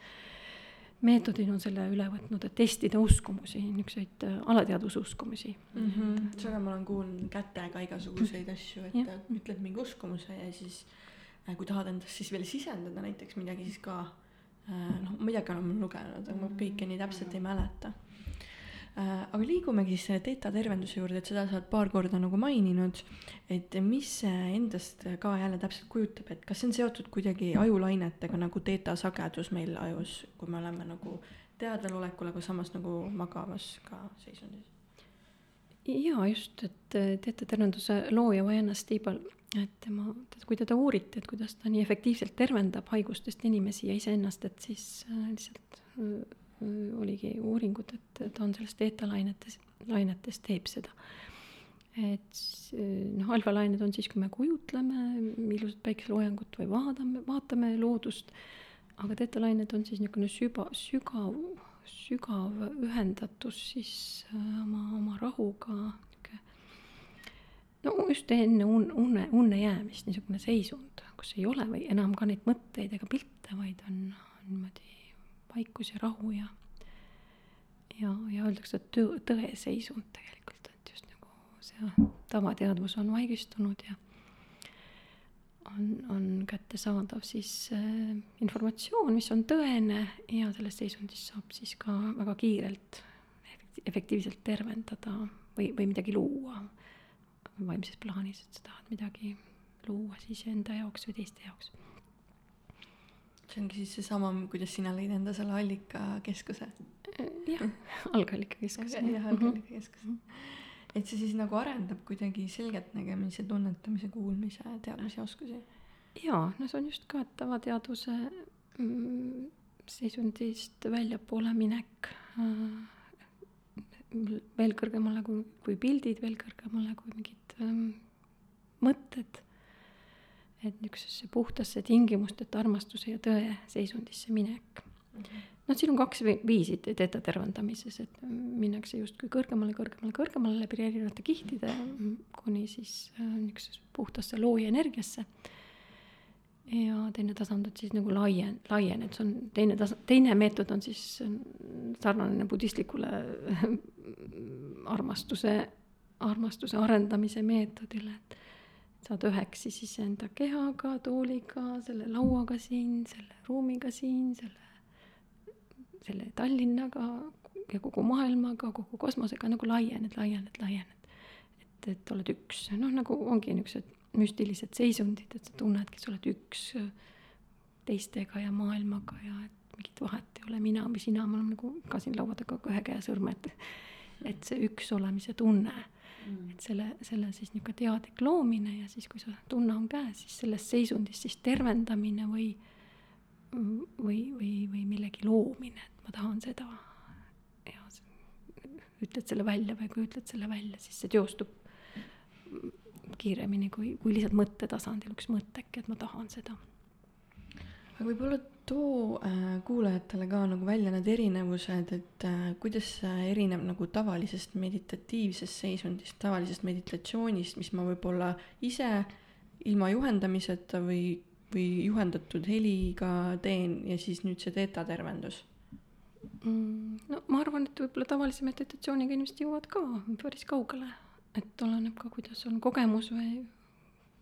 Speaker 4: meetodid on selle üle võtnud, et testida uskumusi, niisuguseid äh, alateadususkumusi
Speaker 2: mm. -hmm. seda ma olen kuulnud kätega igasuguseid asju, et ja. ütled mingi uskumuse ja siis äh, kui tahad endast siis veel sisendada näiteks midagi, siis ka äh, noh, midagi olen ma lugenud, aga ma kõike nii täpselt ei mäleta aga liigumegi siis selle teeta tervenduse juurde, et seda sa oled paar korda nagu maininud, et mis see endast ka jälle täpselt kujutab, et kas see on seotud kuidagi ajulainetega nagu teeta sagedus meil ajus, kui me oleme nagu teadvelolekul, aga samas nagu magavas ka seisundis?
Speaker 4: jaa, just, et äh, teatetervenduse looja Vaiana Stiibal, et tema, kui teda uuriti, et kuidas ta nii efektiivselt tervendab haigustest inimesi ja iseennast, et siis äh, lihtsalt äh, oligi uuringud, et ta on sellest teetalainetes, lainetes teeb seda. et noh, alfalained on siis, kui me kujutleme ilusat päikeseloojangut või vaatame, vaatame loodust, aga teetalained on siis niisugune süba, sügav sügav ühendatus siis äh, oma, oma rahuga, no just enne un-, unne, unne jäämist, niisugune seisund, kus ei ole või enam ka neid mõtteid ega pilte, vaid on, on niimoodi vaikus ja rahu ja ja, ja öeldakse, et tõe, tõeseisund tegelikult, et just nagu see tavateadvus on vaigistunud ja on, on kättesaadav siis äh, informatsioon, mis on tõene ja selles seisundis saab siis ka väga kiirelt efektiivselt tervendada või, või midagi luua vaimses plaanis, et sa tahad midagi luua siis enda jaoks või teiste jaoks.
Speaker 2: See ongi siis seesama, kuidas sina lõid enda selle allikakeskuse?
Speaker 4: jah, algallikakeskuse.
Speaker 2: jah, algallikakeskuse mm -hmm et see siis nagu arendab kuidagi selgeltnägemise, tunnetamise, kuulmise, teadmise oskusi?
Speaker 4: jaa, no see on just ka tavateadvuse mm, seisundist väljapoole minek äh, veel kõrgemale kui, kui pildid, veel kõrgemale kui mingid ähm, mõtted. Et niisugusesse puhtasse tingimusteta armastuse ja tõe seisundisse minek. -hmm noh, siin on kaks viisi teeta tervendamises, et minnakse justkui kõrgemale, kõrgemale, kõrgemale läbi erinevate kihtide kuni siis äh, niisugusesse puhtasse looja energiasse. ja teine tasand on siis nagu laien, laiened, see on teine tasa-, teine meetod on siis sarnane budistlikule armastuse, armastuse arendamise meetodile, et saad üheks siis enda kehaga, tooliga, selle lauaga siin, selle ruumiga siin, selle selle Tallinnaga ja kogu maailmaga, kogu kosmosega nagu laiened, laiened, laiened. et, et oled üks, noh, nagu ongi niisugused müstilised seisundid, et sa tunnedki, sa oled üks teistega ja maailmaga ja et mingit vahet ei ole, mina või sina, me oleme nagu ka siin laua taga ühe käe sõrmed. et see üks olemise tunne et selle, selle siis niisugune teadlik loomine ja siis, kui see tunne on käes, siis selles seisundis siis tervendamine või või, või, või millegi loomine, et ma tahan seda. ja ütled selle välja või kui ütled selle välja, siis see teostub kiiremini kui, kui lihtsalt mõttetasandil üks mõtteke, et ma tahan seda.
Speaker 2: Aga võib-olla too äh, kuulajatele ka nagu välja need erinevused, et äh, kuidas see erineb nagu tavalisest meditatiivsest seisundist, tavalisest meditatsioonist, mis ma võib-olla ise ilma juhendamiseta või või juhendatud heliga teen ja siis nüüd see teetatervendus
Speaker 4: mm,? no ma arvan, et võib-olla tavalise meditatsiooniga inimesed jõuavad ka päris kaugele, et oleneb ka, kuidas on kogemus või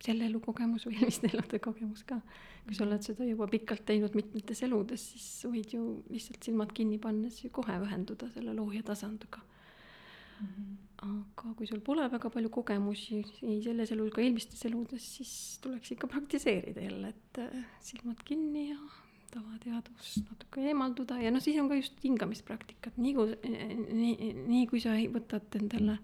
Speaker 4: selle elu kogemus või eelmiste elude kogemus ka. kui sa oled seda juba pikalt teinud mitmetes eludes, siis võid ju lihtsalt silmad kinni pannes ju kohe ühenduda selle looja tasandiga mm. -hmm. aga kui sul pole väga palju kogemusi ei selles elus ega eelmistes eludes, siis tuleks ikka praktiseerida jälle, et äh, silmad kinni ja tavateadvus natuke eemalduda ja noh, siis on ka just hingamispraktikat, nii kui, nii, nii kui sa võtad endale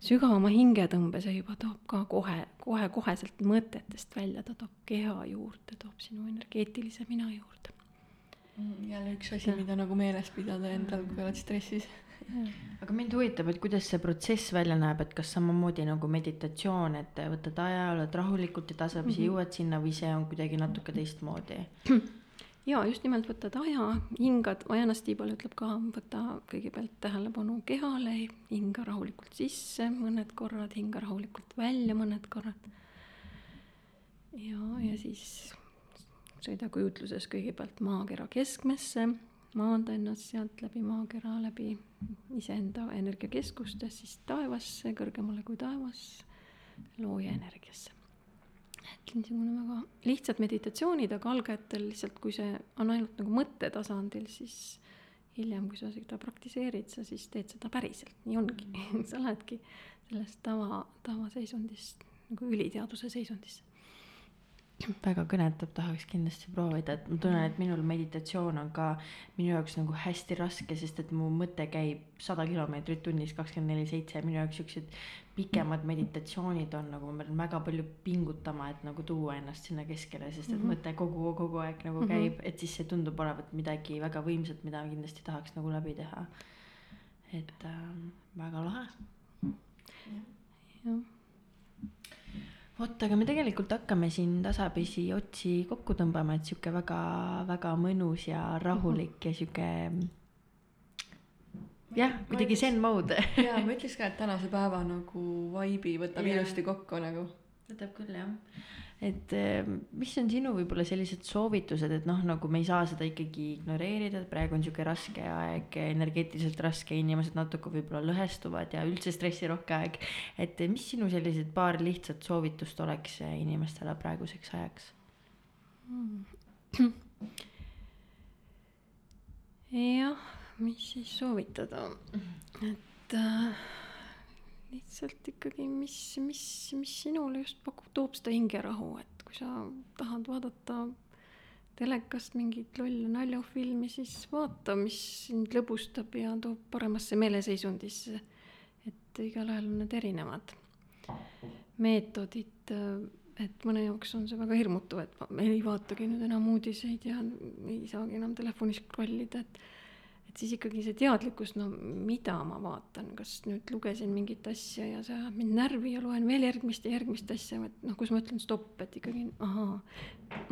Speaker 4: sügavama hingetõmbe, see juba toob ka kohe, kohe, koheselt mõtetest välja, ta toob keha juurde, toob sinu energeetilise mina juurde.
Speaker 2: Mm, jälle üks asi, mida nagu meeles pidada endal, kui oled stressis
Speaker 3: aga mind huvitab, et kuidas see protsess välja näeb, et kas samamoodi nagu meditatsioon, et võtad aja, oled rahulikult ja tasapisi mm -hmm. jõuad sinna või see on kuidagi natuke teistmoodi?
Speaker 4: ja just nimelt võtad aja, hingad, Vajana Stiibal ütleb ka, võta kõigepealt tähelepanu kehale, hinga rahulikult sisse mõned korrad, hinga rahulikult välja mõned korrad. ja, ja siis sõida kujutluses kõigepealt maakera keskmesse maanda ennast sealt läbi maakera, läbi iseenda energiakeskustes siis taevasse, kõrgemale kui taevas, looja energiasse. Niisugune väga lihtsad meditatsioonid, aga algajatel lihtsalt, kui see on ainult nagu mõttetasandil, siis hiljem, kui sa seda praktiseerid, sa siis teed seda päriselt, nii ongi. Sa lähedki sellest tava, tavaseisundist nagu üliteaduse seisundisse
Speaker 3: väga kõnetab, tahaks kindlasti proovida, et ma tunnen, et minul meditatsioon on ka minu jaoks nagu hästi raske, sest et mu mõte käib sada kilomeetrit tunnis, kakskümmend neli seitse, minu jaoks siuksed pikemad meditatsioonid on nagu, ma pean väga palju pingutama, et nagu tuua ennast sinna keskele, sest et mm -hmm. mõte kogu, kogu aeg nagu käib mm, -hmm. et siis see tundub olevat midagi väga võimsat, mida kindlasti tahaks nagu läbi teha. et äh, väga lahe.
Speaker 4: jah
Speaker 3: vot, aga me tegelikult hakkame siin tasapisi otsi kokku tõmbama, et sihuke väga-väga mõnus ja rahulik ja sihuke. jah, kuidagi zen mode
Speaker 2: jaa, ma ütleks ka, et tänase päeva nagu vibe'i võtab yeah. ilusti kokku nagu.
Speaker 3: võtab küll jah et eh, mis on sinu võib-olla sellised soovitused, et noh, nagu me ei saa seda ikkagi ignoreerida, et praegu on sihuke raske aeg, energeetiliselt raske, inimesed natuke võib-olla lõhestuvad ja üldse stressirohke aeg. et mis sinu sellised paar lihtsat soovitust oleks inimestele praeguseks ajaks
Speaker 4: mm.? jah, mis siis soovitada, et äh, lihtsalt ikkagi, mis, mis, mis sinule just pakub, toob seda hingerahu, et kui sa tahad vaadata telekast mingit lolle naljafilmi, siis vaata, mis sind lõbustab ja toob paremasse meeleseisundisse. et igalühel on need erinevad meetodid, et mõne jaoks on see väga hirmutav, et ei vaatagi nüüd enam uudiseid ja ei saagi enam telefonis scroll ida, et et siis ikkagi see teadlikkus, no mida ma vaatan, kas nüüd lugesin mingit asja ja see ajab mind närvi ja loen veel järgmist ja järgmist asja, et noh, kus ma ütlen stopp, et ikkagi ahaa,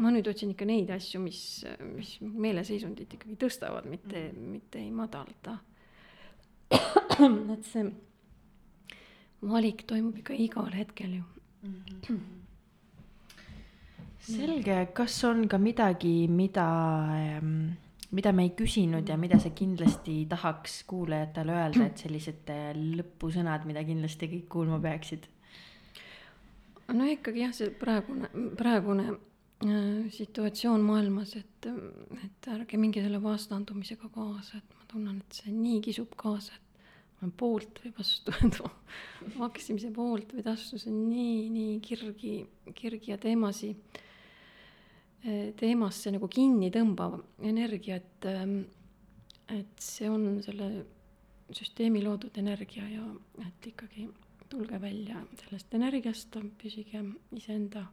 Speaker 4: ma nüüd otsin ikka neid asju, mis, mis meeleseisundit ikkagi tõstavad, mitte mm, mitte ei madalda. et see valik toimub ikka igal hetkel ju mm. -hmm.
Speaker 3: selge, kas on ka midagi, mida ähm mida me ei küsinud ja mida sa kindlasti tahaks kuulajatele öelda, et sellised äh, lõpusõnad, mida kindlasti kõik kuulma peaksid?
Speaker 4: no ikkagi jah, see praegune, praegune äh, situatsioon maailmas, et, et ärge minge selle vastandumisega kaasa, et ma tunnen, et see nii kisub kaasa, et ma olen poolt või vastu, et maksimise poolt või vastu, see on nii, nii kirgi, kirgi ja teemasid teemasse nagu kinni tõmbav energia, et, ehm, et see on selle süsteemi loodud energia ja et ikkagi tulge välja sellest energiast, püsige iseenda,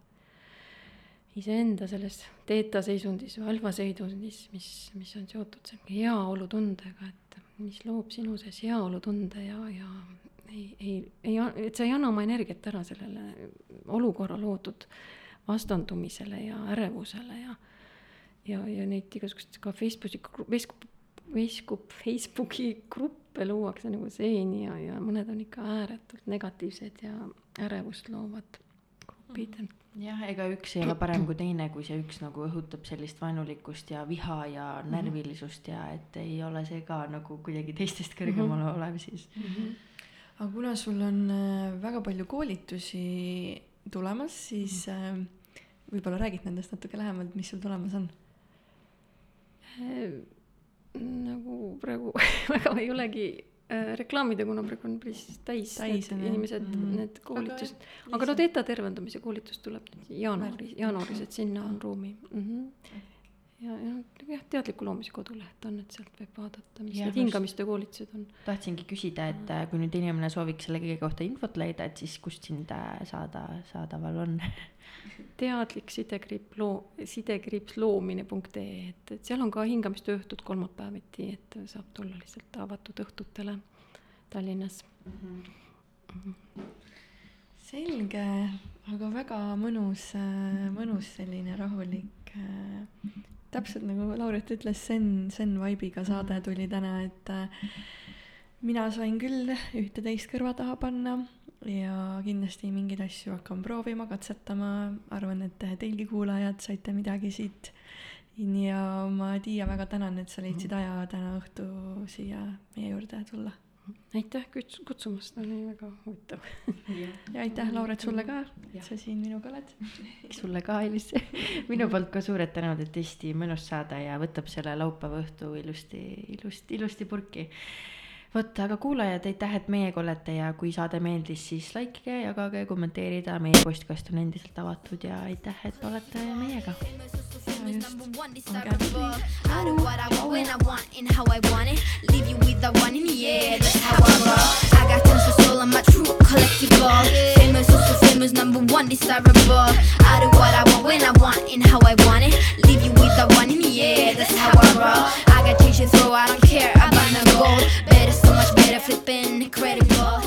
Speaker 4: iseenda selles teeta seisundis või alfa seisundis, mis, mis on seotud selle heaolutundega, et mis loob sinu sees heaolutunde ja, ja ei, ei, ei, et sa ei anna oma energiat ära sellele olukorra loodud äh, vastandumisele ja ärevusele ja ja, ja neid igasuguseid ka Facebooki, Facebook, Facebook, Facebooki gruppe luuakse nagu seeni ja, ja mõned on ikka ääretult negatiivsed ja ärevust loovad grupid mm.
Speaker 3: jah, ega üks ei ole parem kui teine, kui see üks nagu õhutab sellist vaenulikkust ja viha ja mhm. närvilisust ja et ei ole see ka nagu kuidagi teistest kõrgemal mm -hmm. olev siis mm. -hmm.
Speaker 2: aga kuna sul on äh, väga palju koolitusi tulemas, siis äh, võib-olla räägid nendest natuke lähemalt, mis sul tulemas on
Speaker 4: äh,? nagu praegu väga ei olegi äh, reklaamida, kuna praegu on päris täis, täis need inimesed mm, -hmm. need koolitused. aga no teeta tervendamise koolitus tuleb nüüd jaanuaris, jaanuaris, et sinna on ruumi mm. -hmm ja, ja jah, teadliku loomise koduleht on, et sealt võib vaadata, mis ja, need hingamiste koolitused on.
Speaker 3: tahtsingi küsida, et äh, kui nüüd inimene sooviks selle kõige kohta infot leida, et siis kust sind saada, saadaval on
Speaker 4: teadlik sidekriip loo, sidekriips loomine.ee, et, et seal on ka hingamistööõhtud kolmapäeviti, et saab tulla lihtsalt avatud õhtutele Tallinnas mm. -hmm. Mm -hmm.
Speaker 2: selge, aga väga mõnus, äh, mõnus selline rahulik täpselt nagu Lauret ütles, Zen, Zen vibe'iga saade tuli täna, et äh, mina sain küll ühte-teist kõrva taha panna ja kindlasti mingeid asju hakkan proovima, katsetama, arvan, et teilgi kuulajad saite midagi siit. ja ma, Tiia, väga tänan, et sa leidsid aja täna õhtu siia meie juurde tulla
Speaker 4: aitäh kutsumast, oli väga huvitav.
Speaker 2: ja aitäh, Lauret, sulle ka, et sa siin minuga oled.
Speaker 3: sulle ka, Elis. minu poolt ka suured tänud, et hästi mõnus saada ja võtab selle laupäeva õhtu ilusti, ilusti, ilusti purki. vot, aga kuulajad, aitäh, et meiega olete ja kui saade meeldis, siis likeige, jagage, kommenteerida, meie postkast on endiselt avatud ja aitäh, et olete meiega.
Speaker 1: Famous, number Honest. Oh I do oh, what I oh, want oh, when I want and how I want it. Leave you with the one in the air. That's how I roll. I got tons soul on my true collectible. Famous, so famous, number one desirable. I do what I want when I want and how I want it. Leave you with the one in the air. That's how I roll. I got changes, so I don't care about no gold. Better, so much better, flipping incredible.